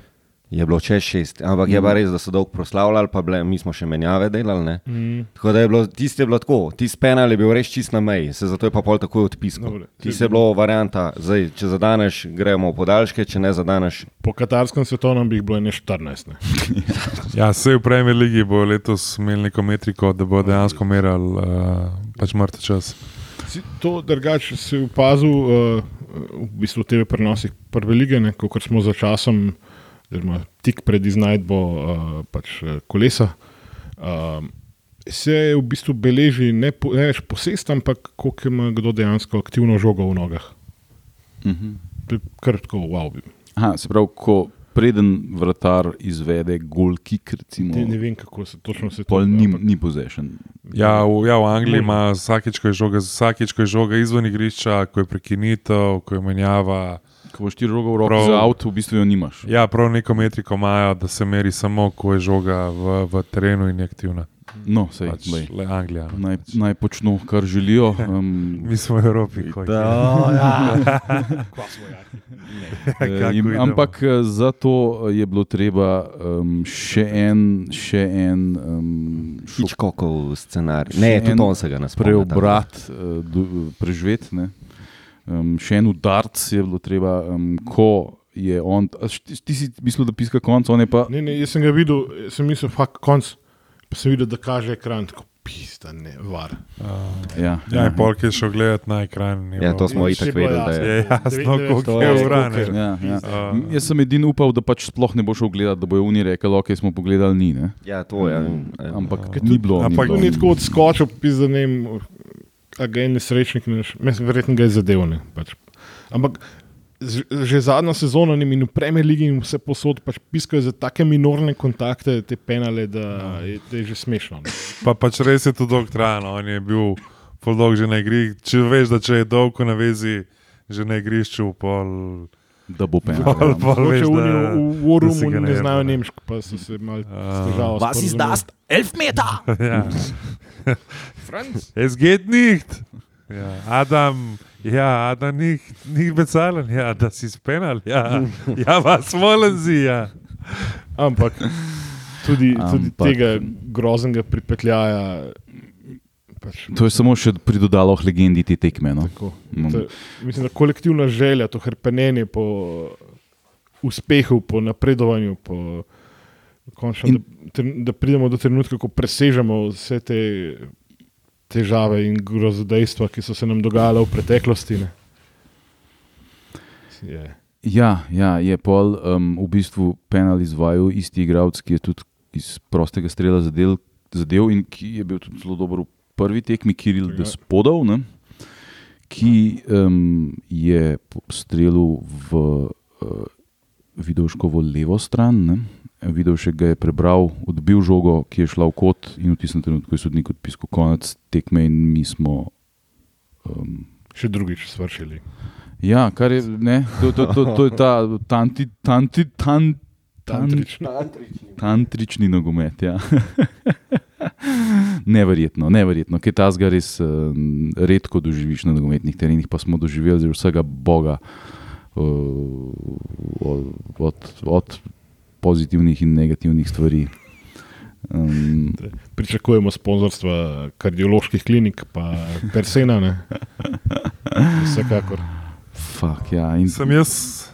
Je bilo čez šest, ampak mm. je pa res, da so dolgo proslavljali, pa bile, mi smo še menjave delali. Ne? Mm. Tako da je bilo, tisti je bilo tako, tisti penal je bil res čist na meji, se zato je pa pol takoj odpiskal. Dobro. Tisti je bilo varianta, zdaj, če zadaneš, gremo v podaljške, če ne zadaneš. Po katarskem svetovnem bi jih bilo ne 14. Ne. Ja, vse v Premier Ligi bo letos imel neko metriko, da bo dejansko meral uh, pač mrtev čas. Si To drugače si opazil uh, v bistvu v TV prenosih prve lige, kot smo za časom, oziroma tik pred iznajdbo uh, pač, eh, kolesa. Uh, se je v bistvu beleži ne, po, ne več posest, ampak koliko ima kdo dejansko aktivno žogo v nogah. Mhm. To je kar tako, wow. Aha, se pravi, ko preden vratar izvede gol kick, recimo, Ne, ne vem, kako se točno se to pol ni, ni possession. Ja, v, ja, v Angliji ima vsakeč, ko je žoga, vsakeč, ko je žoga izven igrišča, ko je prekinitev, ko je menjava. Ko boš ti rogo v roki za avto, v bistvu jo nimaš. Ja, prav neko metriko imajo, da se meri samo, ko je žoga v, v terenu in je aktivna. No, sej, Pač, le Anglija. no, naj, pač. naj počnu, kar želijo. Um, Mi smo v Evropi. ko je. ja. Idemo? Ampak eh, za to je bilo treba um, še en, še en um, šok, Hičkokov scenarij. Ne, en tudi on se ga ne spomni. preobrat uh, preživeti. Um, še en udarc je bilo treba, um, ko je on. Ti, ti si mislil, da piska konc, on je pa. Ne, ne, jaz sem ga videl, sem mislil, fakt konc, pa sem videl, da kaže ekran, tako pista, ne, var. Ja, Ja, in polk je šel gledati na ekran. je Ja, to smo Je itak bilo vedeli, da jasno. je. Je koliko je devet- ura. ne. Ja, ja. Uh, Jaz sem edini upal, da pač sploh ne bo šel gledati, da bojo oni rekli, ok, smo pogledali, ni. Ne? Ja, to je. Ampak Ker ni bilo. ampak ni bilo. ni tako odskočil, pisa, ne vem, a ga je nesrečnik, veš, verjetno ga je zadev. Ne, pač. Ampak z- že zadnjo sezono in v Premier League in vse posod pač piskajo za take minorne kontakte, te penale, da je, da je že smešno. Ne. Pa pač res je to dolg trajalo. On je bil pol dolg že na igri. Če veš, da če je dolg na vezi, že na igrišču, pol. Da bo penal. Pol, ja. pol veš, Mogoče da, v ga ne ne znajo nemško, pa so se malo Ah. težavo. Elfmeter! Ja. Franc? Es geht nicht. Ja, Adam, ja, Adam nicht, nicht bezahlen. Ja, das ist penal. Ja, ja was wollen Sie? Ja. Ampak tudi, tudi Ampak- tega groznega pripetljaja. Pač, To je samo še pridodalo k legendi te tekme. No. Tako. Mm. To, mislim, da kolektivna želja, to hrpenenje po uspehu, po napredovanju, po, končno, In- da, da pridemo do trenutka, ko presežemo vse te težave in grozodejstva, ki so se nam dogajale v preteklosti. Ne. Je. Ja, ja, je pol um, v bistvu penal izvajal isti igralec, ki je tudi iz prostega strela zadev, zadev in ki je bil tudi zelo dober v prvi tekmi, Kiril Ja. Despodov, ne, ki um, je po strelu v uh, Vidovškovo levo stran. Ne? Vidovšek ga je prebral, odbil žogo, ki je šla v kot, in v tistem trenutku je sodnik odpisal konec tekme, in mi smo. Um, Še drugič svršili. ja, kar je, ne, to, to, to, to je ta tanti, tanti, tan, tan, Tantrično. tantrični nogomet. Ja. neverjetno, neverjetno. Kaj tasga res uh, redko doživiš na nogometnih terenih, pa smo doživeli vsega Boga. Uh, od, od, od pozitivnih in negativnih stvari. Um, Pričakujemo sponzorstva kardioloških klinik, pa persena. Ne? Vsekakor. fuck, ja, in, Sem jaz,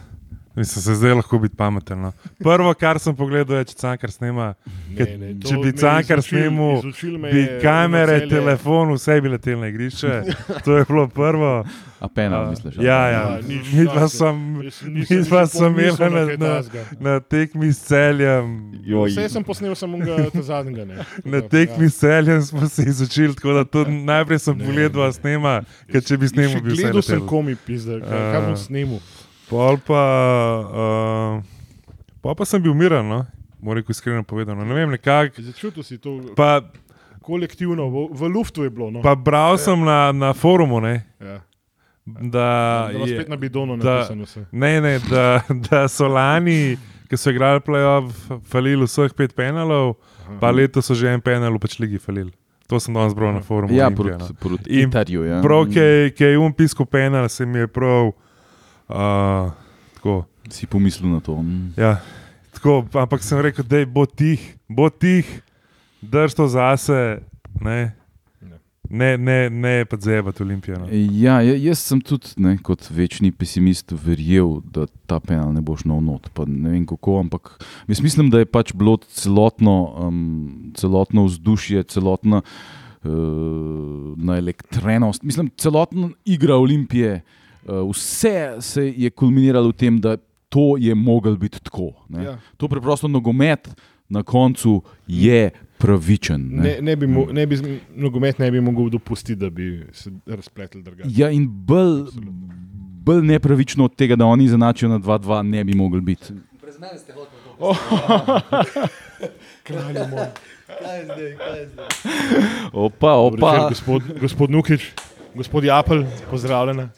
mislim, se zdaj lahko biti pameten. No. Prvo, kar sem pogledal, je, če cankar snema. Ker Ne, ne, to če bi cankar snimal, me bi je kamere, veselje. telefon, vse bi leteli na igrišče. To je bilo prvo. a penal, A, misliš? Ja, ja. Ja, Mi pa sem, mi imel na na, na, tekmi s celjem. Vse sem posnel, samo ga ta zadnjega. Ne. Na tekmi s celjem smo se izučili, tako da to najprej sem pogledal, a snema, ker če bi snemal, bi vse Gledal sem letel. komi, pizda, kaj, bom A. Pol pa, uh, pol pa sem bil miren, no? moram reči iskreno povedano. Ne vem, nekako. Začutil si to Pa, kolektivno, v, v luftu je bilo. No. pa bral sem na, na forumu, ne, ja. da, Da je, spet na bidonu da- napisano vse. ne, ne, da, da so lani, ki so igrali playoff, falili vseh pet penalov, pa letos so že en penal v pač ligi falili. To sem danes bral na forumu. Ja, Olimpije, no. proti proti In Itarju. Ja. Prav, ki je- um pisal penal, se mi je prav. Uh, tako. Si pomislil na to. mm. Ja, tako, ampak sem rekel, da bo tih, bo tih, drž to zase, ne, ne, ne, ne pa zebati Olimpijo. No. Ja, ja, jaz sem tudi ne, kot večni pesimist verjel, da ta penal ne bo šel not. Pa ne vem kako, ampak jaz mislim, da je pač bilo celotno, um, celotno vzdušje, celotna uh, naelektrenost, mislim, celotna igra Olimpije, uh, vse se je kulminiralo v tem, da to je mogel biti tako. Ne. Ja. To preprosto nogomet na koncu je pravičen. Ne. Ne, ne bi, mo, ne bi, nogomet ne bi mogel dopustiti, da bi se razpletel drugače. Ja, in bolj, bolj nepravično od tega, da oni izenačijo na 2-2, ne bi mogli biti. Kralj moj. Opa, Dober večer, opa. Gospod, gospod Nukič, gospod Japel, pozdravljena.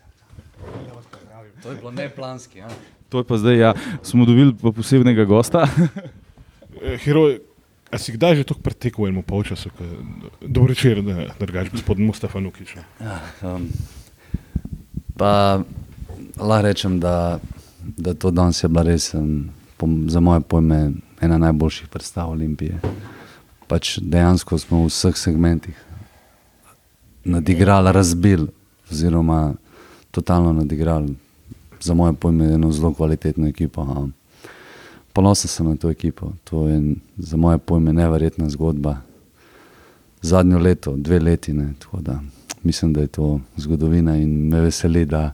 To je bilo neplanski. Ja. To je pa zdaj, ja, smo dobili pa posebnega gosta. Eh, Heroj, a si kdaj že tako pretekel v enem polčasu? Dobro večer, da drugač, gospod Mustafa Nukič. no. Ja, um, pa lahko rečem, da, da to danes je bila res, um, po, za moje pojme, ena najboljših predstav Olimpije. Pač dejansko smo v vseh segmentih nadigrali, razbili, oziroma totalno nadigrali. Za moje pojme, eno zelo kvalitetno ekipo. Ponosen sem na to ekipo. To je za moje pojme neverjetna zgodba. Zadnjo leto, dve leti. Ne, tako da mislim, da je to zgodovina in me veseli, da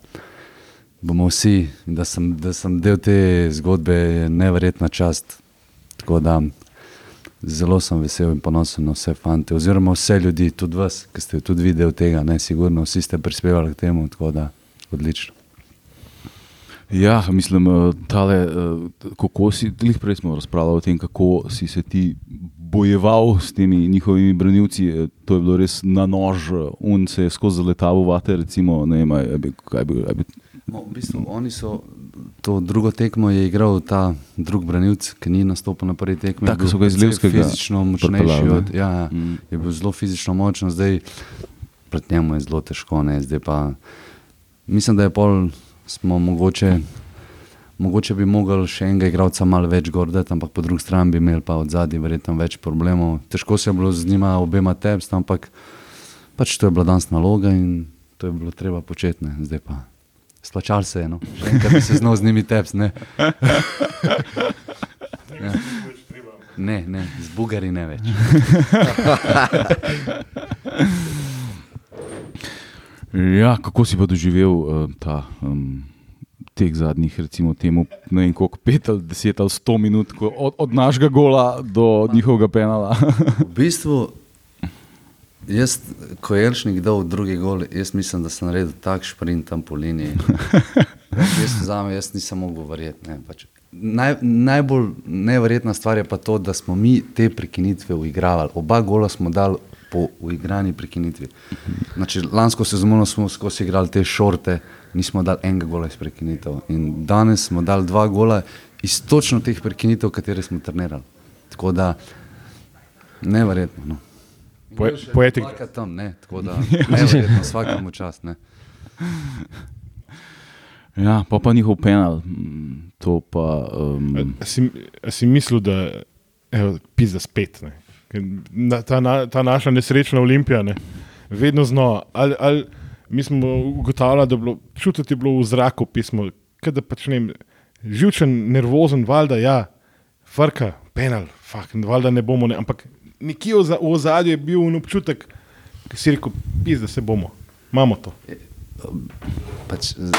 bomo vsi, da sem, da sem del te zgodbe, je neverjetna čast. Tako da zelo sem vesel in ponosen na vse fante, oziroma vse ljudi, tudi vas, ki ste tudi videli tega, ne, sigurno vsi ste prispevali k temu, tako da odlično. Ja, mislim, eh, tale, eh, kako si, glih prej smo razpravljali o tem, kako si se ti bojeval s temi njihovimi branilci. eh, To je bilo res na nož, eh, un se je skozi letavo vate, recimo, ne vem, je bi- kaj bi, a bi No, v bistvu, oni so to drugo tekmo je igral ta drugi branilc, ki ni nastopil na prvi tekmi. Tako so ga iz Levskega Fizično močnejši od. Ja, ja, Mm. je bil zelo fizično močen, zdaj pred njemu je zelo težko. Ne, zdaj pa mislim, da je pol smo mogoče. Mogoče bi mogli še enega igralca malo več gordeti, ampak po drugi strani bi imeli pa od zadaj verjetno več problemov. Težko se je bilo z njima obema tepst, ampak pač to je bila danes naloga in to je bilo treba početi. ne. Zdaj pa splačal se je, no. še enkrat bi se znal z njimi tepst. Ne? ja. ne, ne, z bugari ne več. Ja, kako si pa doživel uh, ta, um, teh zadnjih, recimo, temu, ne vem, koliko pet ali deset ali sto minut, ko, od, od našega gola do njihovega penala? V bistvu, jaz, ko je Elšnik dal drugi gol, jaz mislim, da sem naredil tak šprint tam po liniji. Jaz, zame, jaz nisem mogel verjeti. Ne, pač. Naj, najbolj neverjetna stvar je pa to, da smo mi te prekinitve uigravali. Oba gola smo dali po uigrani prekinitvi. Znači, lansko sezono smo skozi igrali te šorte, nismo dali enega gola iz prekinitev. In danes smo dali dva gola iz točno teh prekinitev, katere smo trenirali. Tako da, neverjetno. No. Poe- Poetik. Tam, ne, tako da, neverjetno, vsakemu čast. Ne. Ja, pa pa njihov penal. mm, To pa. Um, A si, a si mislil, da je pizda spet. Ne? Na, ta, na, ta naša nesrečna olimpija, ne? vedno znova. Ali, ali, mi smo ugotavljali, da je bilo čutiti je bilo v zraku pismo, da pač ne vem, živčen, nervozen, valjda, ja, frka, penal, fak, valjda ne bomo. Ne? Ampak nekje v za- v ozadju je bil občutek, ki si rekel, pizda se bomo, imamo to. pač, z-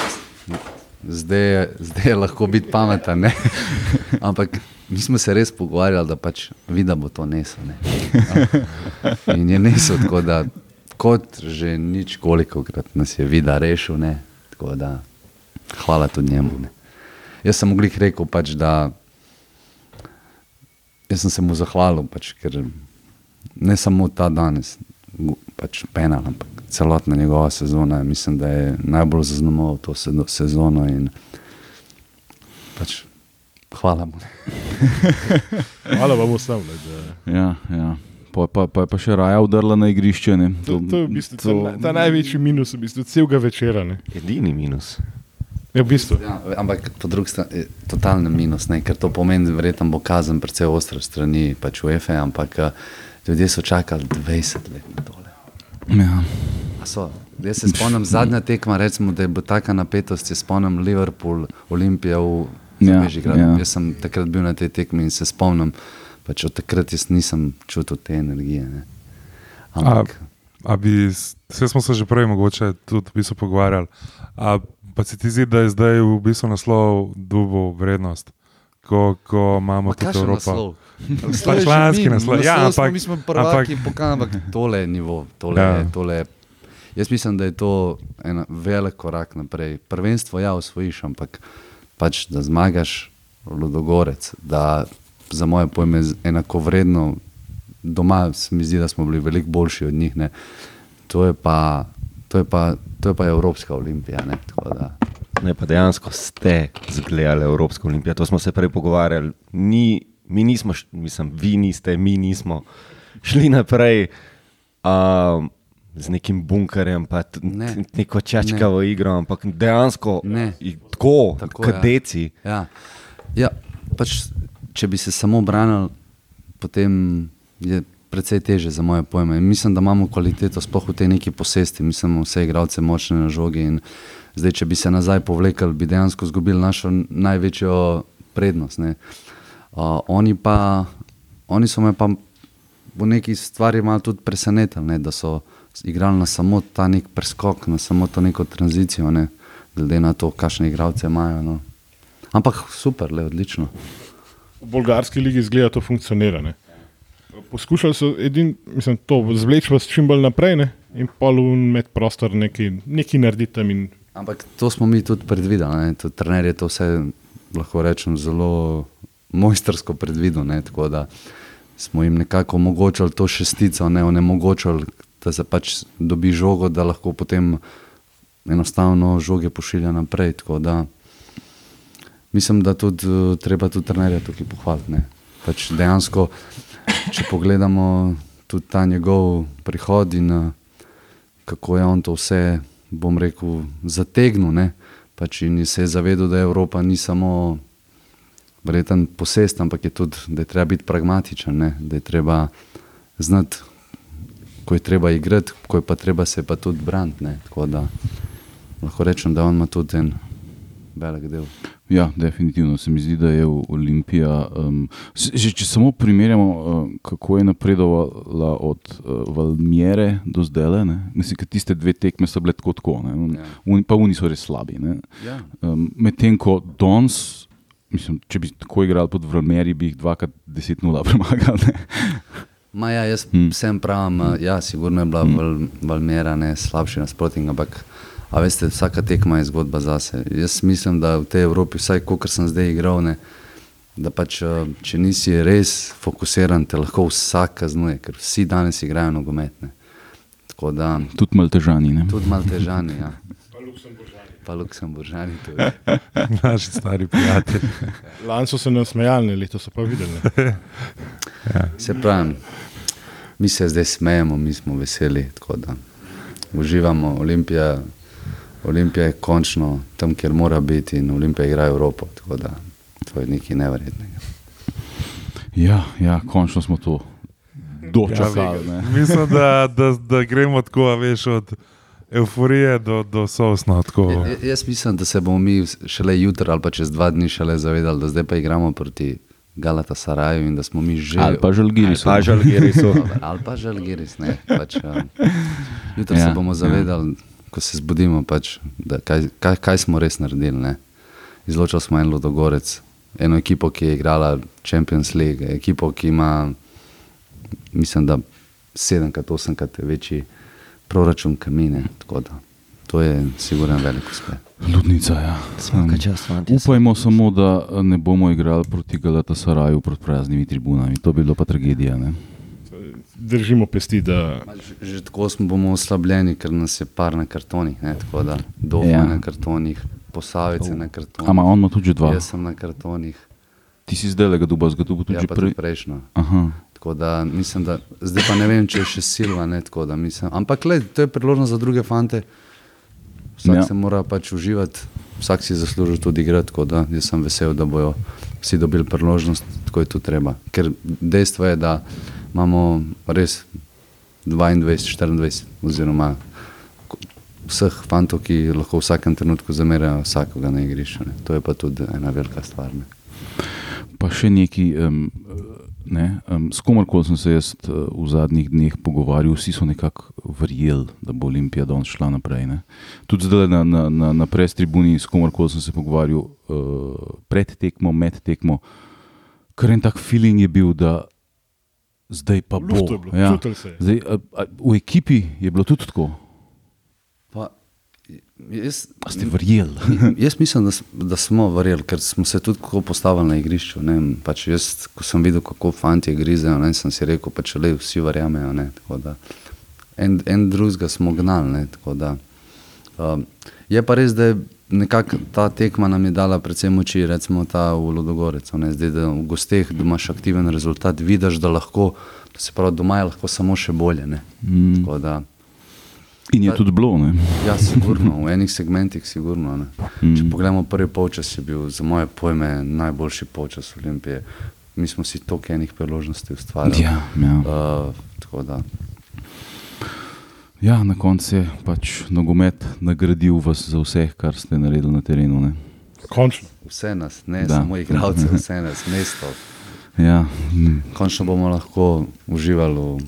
zdaj, zdaj je lahko biti pameten. Ampak mi smo se res pogovarjali, da pač vidi, da bo to nesel. Ne. In je nesel, tako da kot že nič koliko krat nas je vida rešil. Ne. Tako da hvala tudi njemu. Ne. Jaz sem mu glih rekel, pač, da jaz sem se mu zahvalil, pač, ker ne samo ta danes, pač penal, ampak celotna njegova sezona. Mislim, da je najbolj zaznamoval to sezo- sezono. In pač, hvala mu. Hvala vam vsem. ja, ja. Pa, pa, pa je pa še raja udrla na igrišče. Ne. To, to je v bistvu ta, na- ta največji minus, v bistvu celega večera. Ne? Edini minus. Je v bistvu. Ja, ampak po drugi strani je totalni minus, ne? ker to pomeni, da verjetno bo kazen precej ostra strani pač UEFA, ampak eh, ljudje so čakali 20 let na tole. Ja. A So. Jaz se spomnim zadnja tekma, recimo, da je bila taka napetost, se spomnim Liverpool, Olimpija v Ja, Bežigradu. ja. Ja. Jaz sem takrat bil na tej tekmi in se spomnim, pač od takrat jaz nisem čutil te energije. Ne. A, Ampak, a bi, s- saj smo se že prej mogoče tudi v bistvu pogovarjali. A, pa se ti zdi, da je zdaj v bistvu naslov dubo vrednost, ko, ko imamo Ma tudi Evropo. naslov? Pač lanski naslov. Ja, Naslov ampak, mi smo prvaki, ampak ampak, ampak tole je nivo. Tole Ja. ja. tole je. Jaz mislim, da je to en velik korak naprej. Prvenstvo ja osvojiš, ampak pač, da zmagaš Ludogorec, da za moje pojme enako vredno doma, se mi zdi, da smo bili veliko boljši od njih. Ne. To je pa. To je, pa, to je pa Evropska olimpija. Ne, tako da, Ne, pa dejansko ste zgledali Evropsko olimpijo. To smo se prej pogovarjali. Ni, mi nismo, mislim, vi niste, mi nismo šli naprej um, z nekim bunkerjem, pa Ne. neko čačkavo igro, ampak dejansko Ne. Tako, Tako, ja. deci. Ja. Ja, pač, če bi se samo branili, potem je precej teže za moje pojme. In mislim, da imamo kvaliteto, sploh v tej neki posesti. Mislim, vse igralce močne na žogi. In zdaj, če bi se nazaj povlekli, bi dejansko izgubili našo največjo prednost. ne. Uh, oni pa, oni so me pa v neki stvari malo tudi presenetili, ne, da so igrali na samo ta nek preskok, na samo to neko tranzicijo, ne, glede na to, kakšne igralce imajo. No. Ampak super, le odlično. V bolgarski ligi zgleda to funkcionira. Ne? Poskušali so edin, mislim, to zvleči vas čim bolj naprej ne? in polun med prostor nekaj, nekaj narediti tam. In, Ampak to smo mi tudi predvideli. Tudi Trener je to vse, lahko rečem, zelo mojstersko predvidel. Ne? Tako da smo jim nekako omogočili to šestico, ne onemogočili, da se pač dobi žogo, da lahko potem enostavno žoge pošilja naprej. Tako da mislim, da tudi eh, treba tudi trenerja tukaj pohvaliti. ne. Pač dejansko, če pogledamo tudi ta njegov prihod in eh, kako je on to vse, bom rekel, zategnil. Ne? Pač in se je zavedal, da Evropa ni samo verjeten posest, ampak je tudi, da je treba biti pragmatičen, ne? da je treba znati, ko je treba igrati, ko je pa treba se pa tudi braniti. da lahko rečem, da on ima tudi en velik del. Ja, definitivno se mi zdi, da je Olimpija. Um, že, če samo primerjamo, uh, kako je napredovala od uh, Valmiere do zdaj, mislim, da tiste dve tekme so bile tako, tako ne, Ja. un, pa oni so res slabi. Ne. Ja. Um, Medtem ko Dons, mislim, če bi tako igrali pod Valmieri, bi jih dvakrat 10-0 premagali. Ma ja, jaz Hmm. mm. vsem pravim, mm. ja, sigurno je bila mm. Val, Valmera ne slabši nasprotnik, ampak a veste, vsaka tekma je zgodba zase. Jaz mislim, da v tej Evropi, vsaj kolikor sem zdaj igral, ne, da pač, eh, če nisi res fokusiran, te lahko vsak kaznuje, ker vsi danes igrajo nogometne. Da Tudi malo težani. Ne? tudi malo težani. Ja. Pa Luksemburžani tudi. Naši stari prijatelji. Lani so se nam smejali, leto so pa videli. Ne? Se pravi, mi se zdaj smejemo, mi smo veseli, tako da uživamo. Olimpija, Olimpija je končno tam, kjer mora biti, in Olimpija igra Evropo. Tako da to je nekaj neverjetnega. Ja, ja, končno smo to dočakali. Ja, ne. Mislim, da, da, da gremo tako, veš, od euforije do, do sosna. Tako. J- Jaz mislim, da se bomo mi šele jutri ali pa čez dva dni šele zavedali, da zdaj pa igramo proti Galata Saraju in da smo mi že. Ali pa žalgiri so. Pa žalgiri so. Ali pa žalgiris. ne, Pač, uh, jutri ja, Ja, se bomo zavedali, ja. Ko se zbudimo, pač, da kaj, kaj, kaj smo res naredili. Ne. Izločili smo en Ludogorec, eno ekipo, ki je igrala Champions League, ekipo, ki ima, mislim, da sedemkrat, osemkrat večji proračun kamine. Tako da to je sigurno velik uspeh. Ludnica, ja. Vsaka čast, fantje. Upajmo samo, da ne bomo igrali proti Galatasaraju pred praznimi tribunami. To bi bilo pa tragedija. Ne? Držimo pesti, da Že, že tako smo bomo oslabljeni, ker nas je par na kartonih, ne, tako da doma Ja. na kartonih, posavice na kartonih. Ama on ima tudi dva. Jaz sem na kartonih, Ti si zdaj le ga duba, zgodil tudi ja, tudi prejšnjo. Aha. Tako da mislim, da zdaj pa ne vem, če je še silva. Ne, tako da mislim, ampak le, to je priložnost za druge fante. Vsak Ja. se mora pač uživati, vsak si zasluži tudi igrati. Tako da jaz sem vesel, da bojo vsi dobili priložnost, tako je tu treba. Ker dejstvo je, da imamo res 22, 24 oziroma vseh fantov, ki lahko v vsakem trenutku zamerajo vsakoga na igrišču. ne. To je pa tudi ena velika stvar. Ne. Pa še neki, um, ne, um, s komarkoli sem se jaz uh, v zadnjih dneh pogovarjal, vsi so nekako verjeli, da bo Olimpija danes šla naprej. Ne. Tudi zdaj na, na, na, na pres tribuni, s komarkoli sem se pogovarjal uh, pred tekmo, med tekmo, kar en tak feeling je bil, da zdaj pa bo. bilo, Ja. Zdaj, a, a, v ekipi je bilo tudi tako. Pa, jaz, A ste verjeli? Jaz mislim, da, da smo verjeli, ker smo se tudi tako postavili na igrišču. ne vem, Pač jaz, ko sem videl, kako fanti grizejo, ne, sem si rekel, pač le vsi verjamejo. Ne, tako da en, en drugega smo gnali. Ne, tako da, um, je pa res, da je nekako ta tekma nam je dala predvsem moči, recimo ta v Ludogorec. ne, Zdaj, da v gosteh da imaš aktiven rezultat, vidiš, da lahko, to se pravi, doma je lahko samo še bolje. Ne, Mm. tako da, In je tudi bilo. Ne? Ja, sigurno, v enih segmentih, sigurno. Ne. Če Mm. pogledamo prvi polčas, je bil za moje pojme najboljši polčas Olimpije. Mi smo si toliko enih priložnosti ustvarili. Ja, ja. Uh, tako da, Ja, na koncu je pač nogomet nagradil vas za vse, kar ste naredili na terenu. Ne? končno. vse nas, ne Da. samo igralce, vse nas, mesto. Ja, Končno bomo lahko uživali v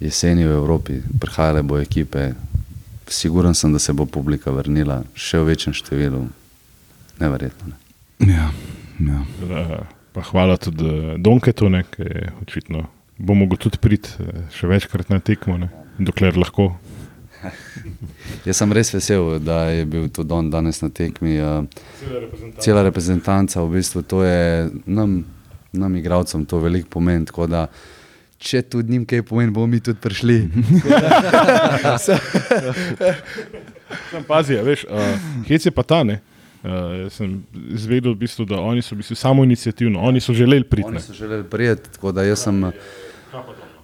jeseni v Evropi, prihajale bo ekipe. Siguren sem, da se bo publika vrnila še v večjem številu. Neverjetno. Ne. ja, ja. Eh, Pa hvala tudi eh, Donketu, ki je očitno bo mogel tudi priti eh, še večkrat na tekmo, ne, dokler lahko. Jaz sem res vesel, da je bil tudi on danes na tekmi. eh, Cela reprezentanca, v bistvu to je nam, nam igralcem, to veliko pomeni. tako da Če tudi njim kaj pomeni, bomo mi tudi prišli. Sam pazi, veš, uh, hec je pa ta, ne. Uh, sem izvedel, v bistvu, da oni so bistvu samo inicijativno, oni so želeli priti. Oni so želeli prijeti, tako da jaz sem.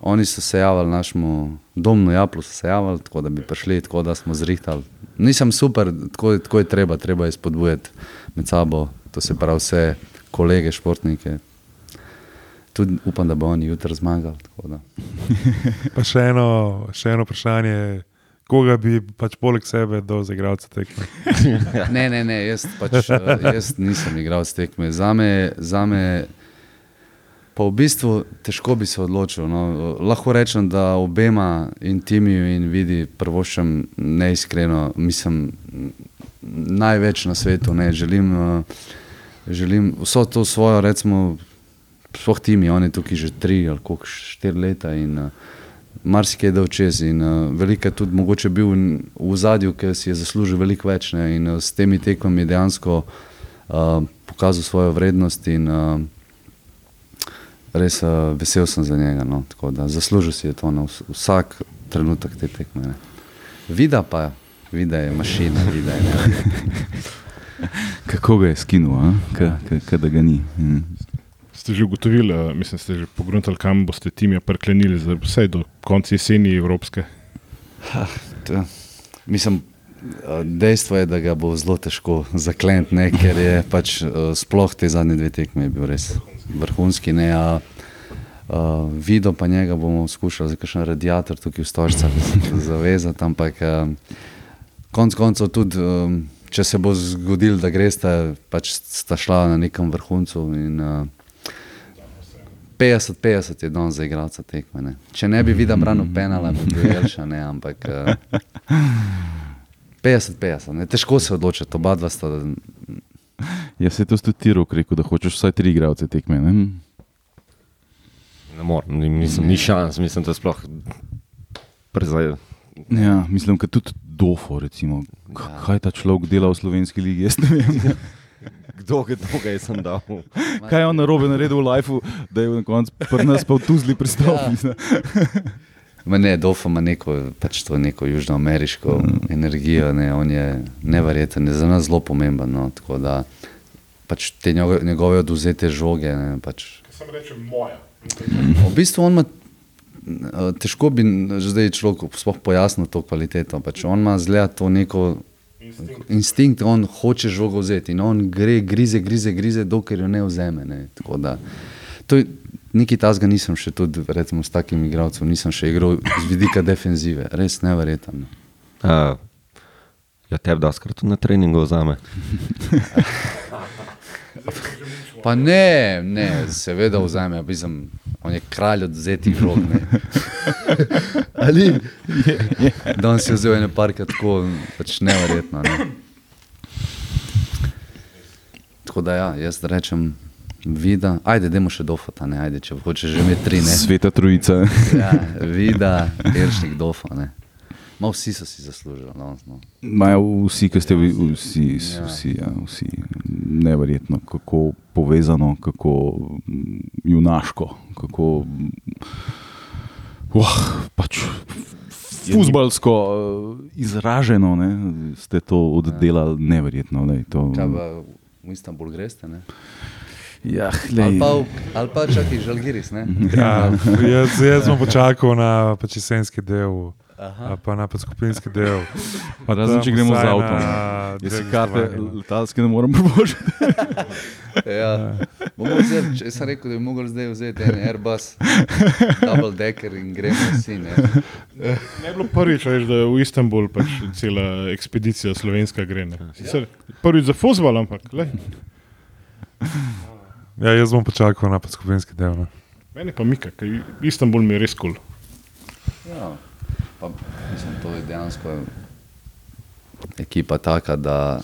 Oni so se javili našemu domu, Japlu so se javili, tako da bi prišli, tako da smo zrihtali. Nisem super, tako, tako je treba, treba je spodbujati med sabo, to se pravi vse kolege, športnike. Tudi upam, da bo oni jutri zmagali. tako da. Pa še eno, še eno vprašanje, koga bi pač poleg sebe dal za igralce tekme? Ne, ne, ne jaz, pač, eh, jaz nisem igral s tekme. Za me, za me pa v bistvu težko bi se odločil. No. Lahko rečem, da obema in Timiju in vidi prvošem neiskreno, mislim, največ na svetu. Ne. Želim, eh, želim vso to svojo, recimo, sploh timi, on je tukaj že tri ali koliko, štiri leta in uh, marsikaj je dal čez. In uh, veliko je tudi mogoče bil v zadju, ker si je zaslužil veliko več. Ne, in s temi tekmami dejansko uh, pokazal svojo vrednost in uh, res uh, vesel sem za njega. No, tako da zaslužil si je to na vs vsak trenutek te tekme. Ne. Vida pa, vida je mašina, vida je ne. Kako ga je skinul, a? ka, ka, ka da ga ni. Mm. Ste že ugotovili, uh, mislim, ste že pogruntali, kam boste tim prklenili, za vse do konca jeseni Evropske. To- Mislim, eh, dejstvo je, da ga bo zelo težko zaklenti, ne, ker je pač eh, sploh te zadnje dve tekme bil res vrhunski. Ne, a, uh, Vido pa njega bomo skušali za kakšen radiator tukaj v stožcah zavezati, ampak uh, konc koncev tudi, um, če se bo zgodilo, da greste, pač sta šla na nekem vrhuncu in uh, 50-50 je danes za igralca tekme. Ne. Če ne bi videl branil penala, bi bil Jelša, ne, ampak uh, 50-50, ne. težko se odločiti, oba dva sta. Jaz se to tudi ti rok rekel, da hočeš vsaj tri igralce tekme. Ne? Ne morem, mislim, ni šans, mislim, da sploh prezaj. Ja, mislim, da tudi Dofo, recimo. Ja. Kaj ta človek dela v slovenski ligi? Jaz ne vem. Kdo ga dolga je sem dal? Kaj je on na robe naredil v lifeu, da je na koncu pri nas pa v Tuzli pristal. Ja. Ne, Dofo ima neko, pač to neko južnoameriško mm. energijo, ne, on je neverjeten, je za nas zelo pomemben. No, tako da pač te njegove, njegove oduzete žoge. Ne, pač, Sam rečem moja. v bistvu on ima, eh, težko bi zdaj človek sploh pojasnil to kvaliteto. Pač on ima zgleda to neko instinkt, on hoče žogo vzeti in on gre, grize, grize, grize, dokler jo ne vzeme. Ne. Tako da, to je nekaj tasga nisem še tudi, recimo s takim igralcem, nisem še igral z vidika defenzive, res neverjetno. Uh, ja, tebi da skrat na treningu vzame. Pa ne, ne, seveda vzame, mislim, on je kralj odzetih žog. ne. Ali? Danes je vzel ene parke tako, pač neverjetno. Ne. Tako da ja, jaz rečem, vida, ajde, dajmo še dofata, ne, ajde, če hočeš že imeti tri, ne. Sveta trojica. Ja, vida, Eršnik, dofa, ne. Ma vsi so si zaslužili, no, no. Majo vsi, ki ste vi, vsi, Ja. vsi, ja, vsi, neverjetno, kako povezano, kako mm, junaško, kako uh, pač fuzbalsko eh, izraženo ne, ste to oddelali, neverjetno. Lej, to, Kaj v Istanbul greste, ne? Ja, Ali pa, ali pa čakaj, žalgiris, ne? Ja, jaz, jaz sem počakal na pač jesenski del, Aha. a pa na pač skupinski del. Pa Razen, če gremo z avtom. Jaz si karte gostovanjih. letalske ne morem privoščiti. Ja. Vzeli, če sem rekel, da bi mogli zdaj vzeti en Airbus, double decker in gremo vsi. Ne? Ne je bilo prvič, veš, da v Istanbul pač cela ekspedicija slovenska gre. ne. Sicer Prvič za fuzbol, ampak lej, Ja, jaz bom počakal na skupinski del. No. meni pa mika, ker Istanbul mi je res kul. Cool. Ja. Pa, mislim, to je dejansko ekipa taka, da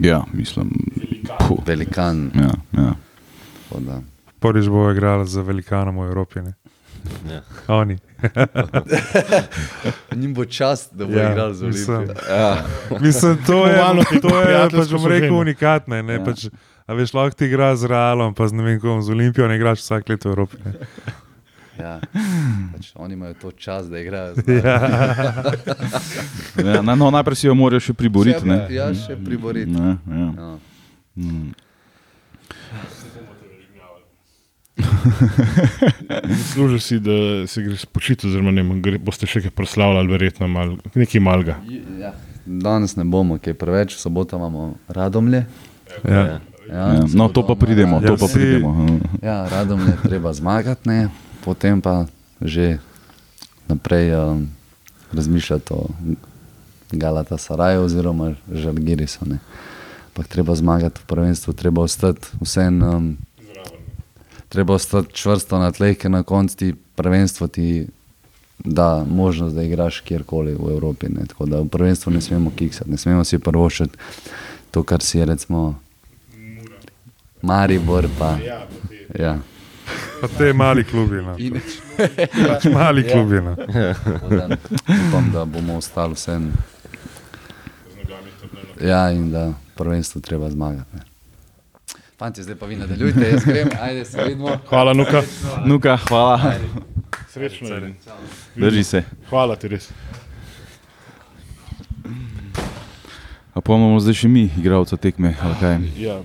Ja, mislim. Puh, velikan. ja, ja. tako Da. Prvič bo igral za velikanom v Evropi. Ne? Ja. Oni. Njim bo čast, da bo Ja, igral za mislim. Olimpijo. Ja. Mislim, to je, to je pač bom rekel unikatno. Ne, Ja. pač, a veš, lahko ti igraš z Realom, pa z, ne vem, kom, z Olimpijo, ne igraš vsak let v Evropi. Ne. Ja. Pač oni imajo to čas, da igrajo. Ja. Ja, na- no, najprej si jo morajo še priboriti. Ne? Ja, še priboriti. Ja. Ja. Mm. Služi si, da se greš počiti, oziroma ne gre- boste še kaj proslavljali, verjetno mal, nekaj malga. Ja. Danes ne bomo, kaj preveč, v soboto imamo radomlje. Ja. Ja, Ja, no, to pa pridemo, to Ja, pa vsi- pridemo. Ja, radom je treba zmagati, ne? potem pa že naprej um, razmišljati o Galata Saraju oziroma Žalgirisu. ne. Ampak treba zmagati v prvenstvu, treba ostati vsem. Um, treba ostati čvrsto na tleh, ker na koncu ti prvenstvo ti da možnost, da igraš kjerkoli v Evropi. Ne? Tako da v prvenstvu ne smemo kiksati, ne smemo si prvošiti to, kar si je recimo Maribor. Pa, ja. Pa te mali klubi. No. In, Pač mali klubi. No. tako da upam, da bomo ostali vsem. Ja, in da prvenstvo treba zmagati. Ne. Fanti, zdaj pa vi nadaljujte, jaz grem, ajde se vidimo. Hvala, Nuka. Nuka, hvala. Srečno. in Drži se. Hvala ti res. A pa imamo zdaj še mi, igralca tekme. ali kaj? Ja,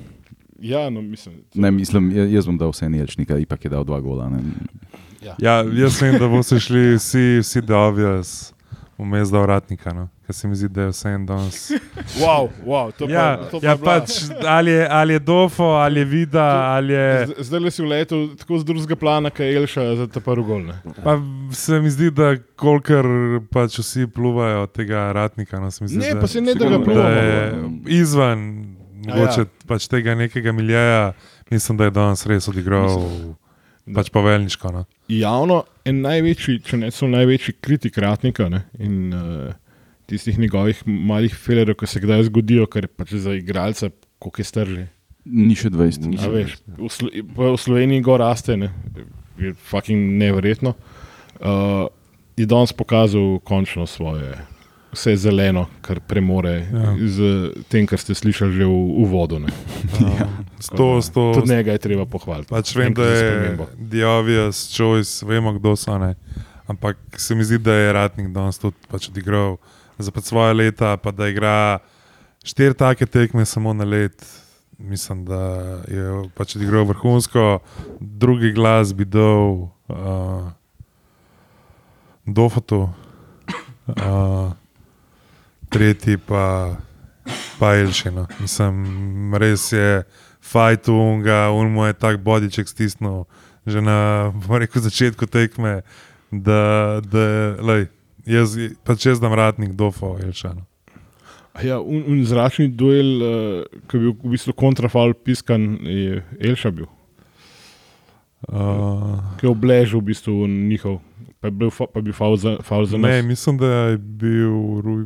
ja no, mislim. Ne, mislim, ja- jaz bom dal vse ničnika, ipak je dal dva gola. Ne. Ja, jaz vem, da bomo se šli vsi, vsi do obvious, vmes do vratnika. No. Ker se mi zdi, da je vse en danes. Wow, wow, to pa, Ja, to pa ja bila- pač ali je, ali je Dofo, ali je Vida, ali je. Zdaj le si v letu tako z drugega plana, je Elša za ta prvi gol. Ne? Pa se mi zdi, da kolikor pač vsi pluvajo od tega ratnika. No, se mi zdi, Ne, da, pa se ne da ga da pluvamo. je izven mogoče, ja. pač tega nekega miljeja, mislim, da je danes res odigral pač poveljniško. No. Javno en največji, če ne so največji kritik ratnika ne? in uh, tistih njegovih malih felerjev, ki se kdaj zgodijo, ker je pač za igralca, koliko je strži. Ni še 20. A veš, v, Slo v Sloveniji gor raste, ne? je fucking neverjetno. Uh, je danes pokazal končno svoje, vse zeleno, kar premore Ja. ja. z tem, kar ste slišali že v uvodu. ne. Sto, sto, Tudi njega je treba pohvaliti. Pač vem, da je Obvious Choice, vemo, kdo so. Ne? Ampak se mi zdi, da je Ratnik danes tudi pač odigral za pač svoje leta, pa da igra štiri take tekme samo na let. Mislim, da je pač odigral vrhunsko, drugi glas bi dal uh, Dofotu, uh, tretji pa, pa Elšino. Mislim, res je fajtu unga, un mu je tak bodiček stisnil že na rekel, začetku tekme, da, da lej, jaz, pač jaz dam ratnik dofo Elšano. Ja, un, un zračni duel, uh, ki je bil v bistvu kontrafal piskan, je Elša bil, Uh, ki je obležal v bistvu njihov, pa je bil, fa, pa je bil faul za, faul za ne, nas. mislim, da je bil Ruj,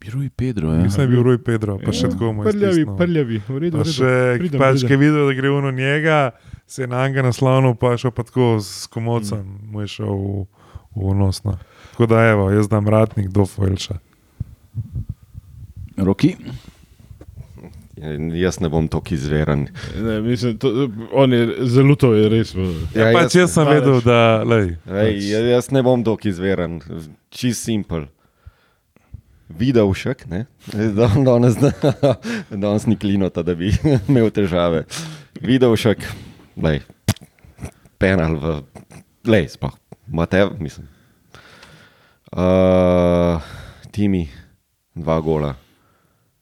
Biruj Pedro, ja. mislim, da je bil Ruj Pedro, pa še tako je Prljavi, stisnil. prljavi, v redu. Pa v redu. še, Pridem, pač, pridem. ki je videl, da gre uno njega, se je na njega naslonil, pa je šel pa tako s komocem, mm. mu je šel v, v nos. No. Tako da, evo, jaz dam ratnik do Foelša. Roki. Ja, Jaz ne bom tako izveren. Ne, mislim, to, on je zelo to je res. Ja, ja, pač jaz sem Daleč. vedel, da lej, Ej, ja- jaz ne bom tako izveren, čist simpel. Videl ne? Da- Danes, danes ni klinota, da bi imel težave. Videl šek, lej, penal v, lej, sploh, Matev, mislim. Uh, Timi, dva gola,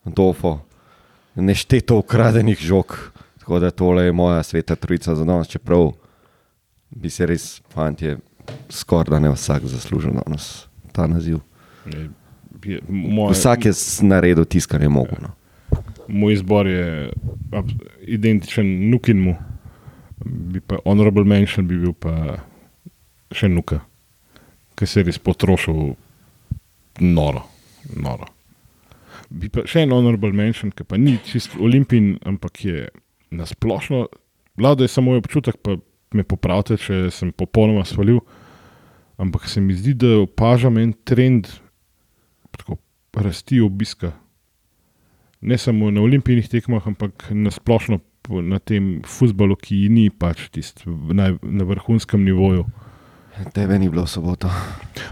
Dofo, nešteto ukradenih žog. Tako da tole je moja sveta trojica za danes, čeprav bi se res, fantje, skoraj da ne vsak zaslužil danes ta naziv. Je, je, moj, Vsak je naredil tisto, kar je mogel. No. moj izbor je identičen Nukinmu, bi pa honorable mention bi bil pa še Nuka, ki se je res potrošil noro. noro. Bi pa še en honorable mention, ki pa ni čist olimpijin, ampak je nasplošno, vlada je samo moj občutek, pa me popravite, če sem popolnoma svalil, ampak se mi zdi, da opažam en trend tako, rasti obiska. Ne samo na olimpijskih tekmah, ampak na splošno po- na tem futbalu, ki ni pač tisti na, na vrhunskem nivoju. Tebe ni bilo v soboto.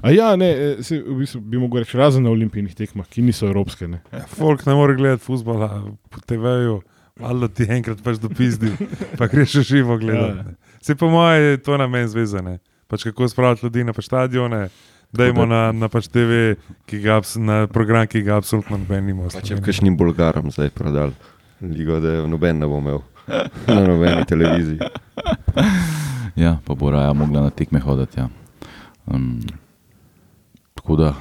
A ja, ne, se, v bistvu, bi mogel reči razen na olimpijskih tekmah, ki niso evropske. Ne. ja, folk ne more gledati futbola po TV-ju, ali ti enkrat pač dopizdi, pa greš še živo gledati. Ja. Se po mojem je to namen zvezane. Pač kako spraviti ljudi na pač stadione, dajmo na, na pač TV, ki ga, na program, ki ga absolutno noben v Pa če Sloveniji. kakšnim Bolgarom zdaj prodal, ligo, da noben ne bo imel na nobeni televiziji. Ja, pa bo raja mogla na tekme hoditi. Ja. Um, tako da,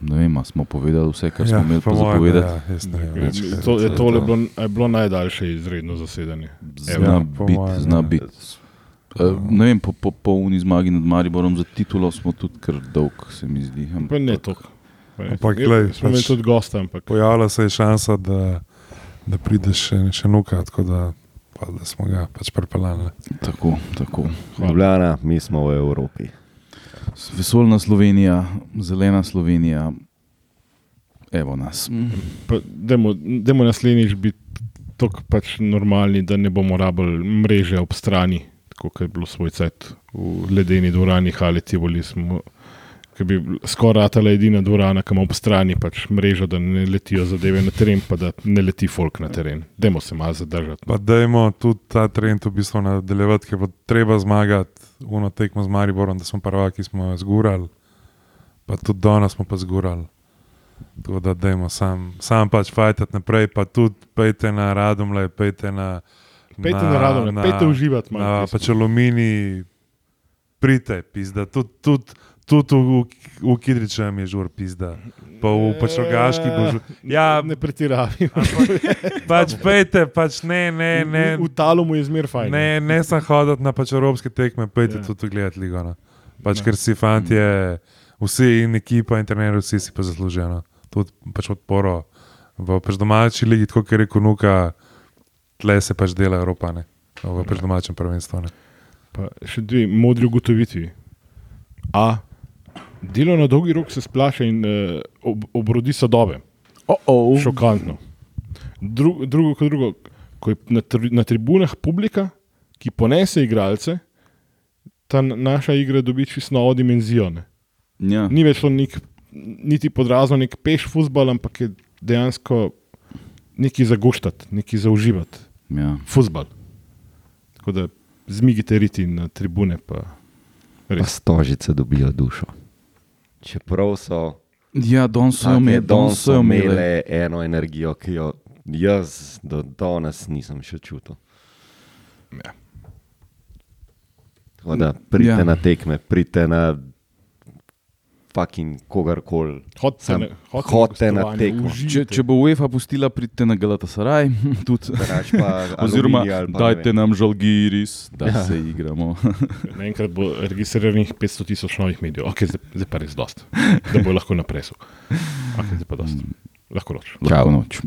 ne vem, a smo povedali vse, kar smo imeli po zapovedati. Ja, vem več, To, je, to- tole to. bilo, je bilo najdaljše izredno zasedanje. Zna Ja, biti, zna ja. biti. Uh, ne vem, po, po, po uni zmagi nad Mariborom za titulo smo tudi kar dolg, se mi zdi. Pa ne toliko. Ampak toliko. glej, smo pač- tudi gosta, ampak Pojavila se je šansa, da, da prideš še, še nuka, tako da pa da smo ga pač pripeljali. ne. Tako, tako. Ljubljana, mi smo v Evropi. Vesoljna Slovenija, zelena Slovenija, evo nas. Dajmo naslednjič biti tako pač normalni, da ne bomo rabili mreže ob strani, tako kot je bilo svoj cajt v ledeni dvorani, Haleti voli smo. Ki bi skoraj ratala edina dvorana, ki ima ob strani pač mrežo, da ne letijo zadeve na teren, pa da ne leti folk na teren. Dajmo se malo zadržati. Pa dajmo tudi ta trend v bistvu nadaljevati, ker bo treba zmagati uno tekmo z Mariborom, da smo prvaki, smo jo zgurali, pa tudi danes smo pa zgurali. Tako da dajmo sam, sam pač fajtati naprej, pa tudi pejte na Radomle, pejte na. Pejte na Radomlje, pejte uživati malo, Na, res. pač aluminij, prite, pizda. Tudi tud, tud v, v, Kidričem je žur, pizda. Pa v pač rogaški bo žur. Ja, ne pretiravi. pač pejte, pač ne, ne, ne. V, v Talumu je zmer fajn. Ne, ne sem hodil na pač evropske tekme, pejte Ja. ja. tudi gledati ligo. No. Pač, Ja. ker si fanti, vsi in ekipa in trener, vsi si pa zaslužijo. No. Tudi pač podporo v pač domači ligi, tako kot je rekel Nuka, tle se pač dela Evropa, ne. v pač domačem prvenstvu. Ne. Pa še dve modri ugotovitvi. A. Delo na dolgi rok se splaša in uh, ob, obrodi sadove. Oh -oh. Šokantno. Dru, drugo, kot drugo, ko je na, tri, na tribunah publika, ki ponese igralce, ta naša igra dobi čisto novo dimenzijo. Ne. Ja. Ni več to nek, niti podrazno nek peš futbol, ampak je dejansko nekaj zagoštati, nekaj zauživati. Ja. Futbol. Tako da zmigite riti na tribune. Pa. Pa stožice dobijo dušo. Čeprav so Ja, danes so take imeli, danes danes so imeli. imele eno energijo, ki jo jaz do danes nisem še čutil. Ja. Tako da pridite ja. na tekme, pridite na fucking kogarkoli. Sam- na, hodite na tekmo. Če, če bo UEFA pustila, pridite na Galatasaraj, pa Oziroma, pa dajte vem. nam žalgiris, da ja. Ja. se igramo. Naenkrat bo registriranih 500 tisoč novih medijev, okay, zdaj, zdaj pa res dost, da bo lahko napresel. Okay, zdaj pa dost. Lahko noč. Lahko noč.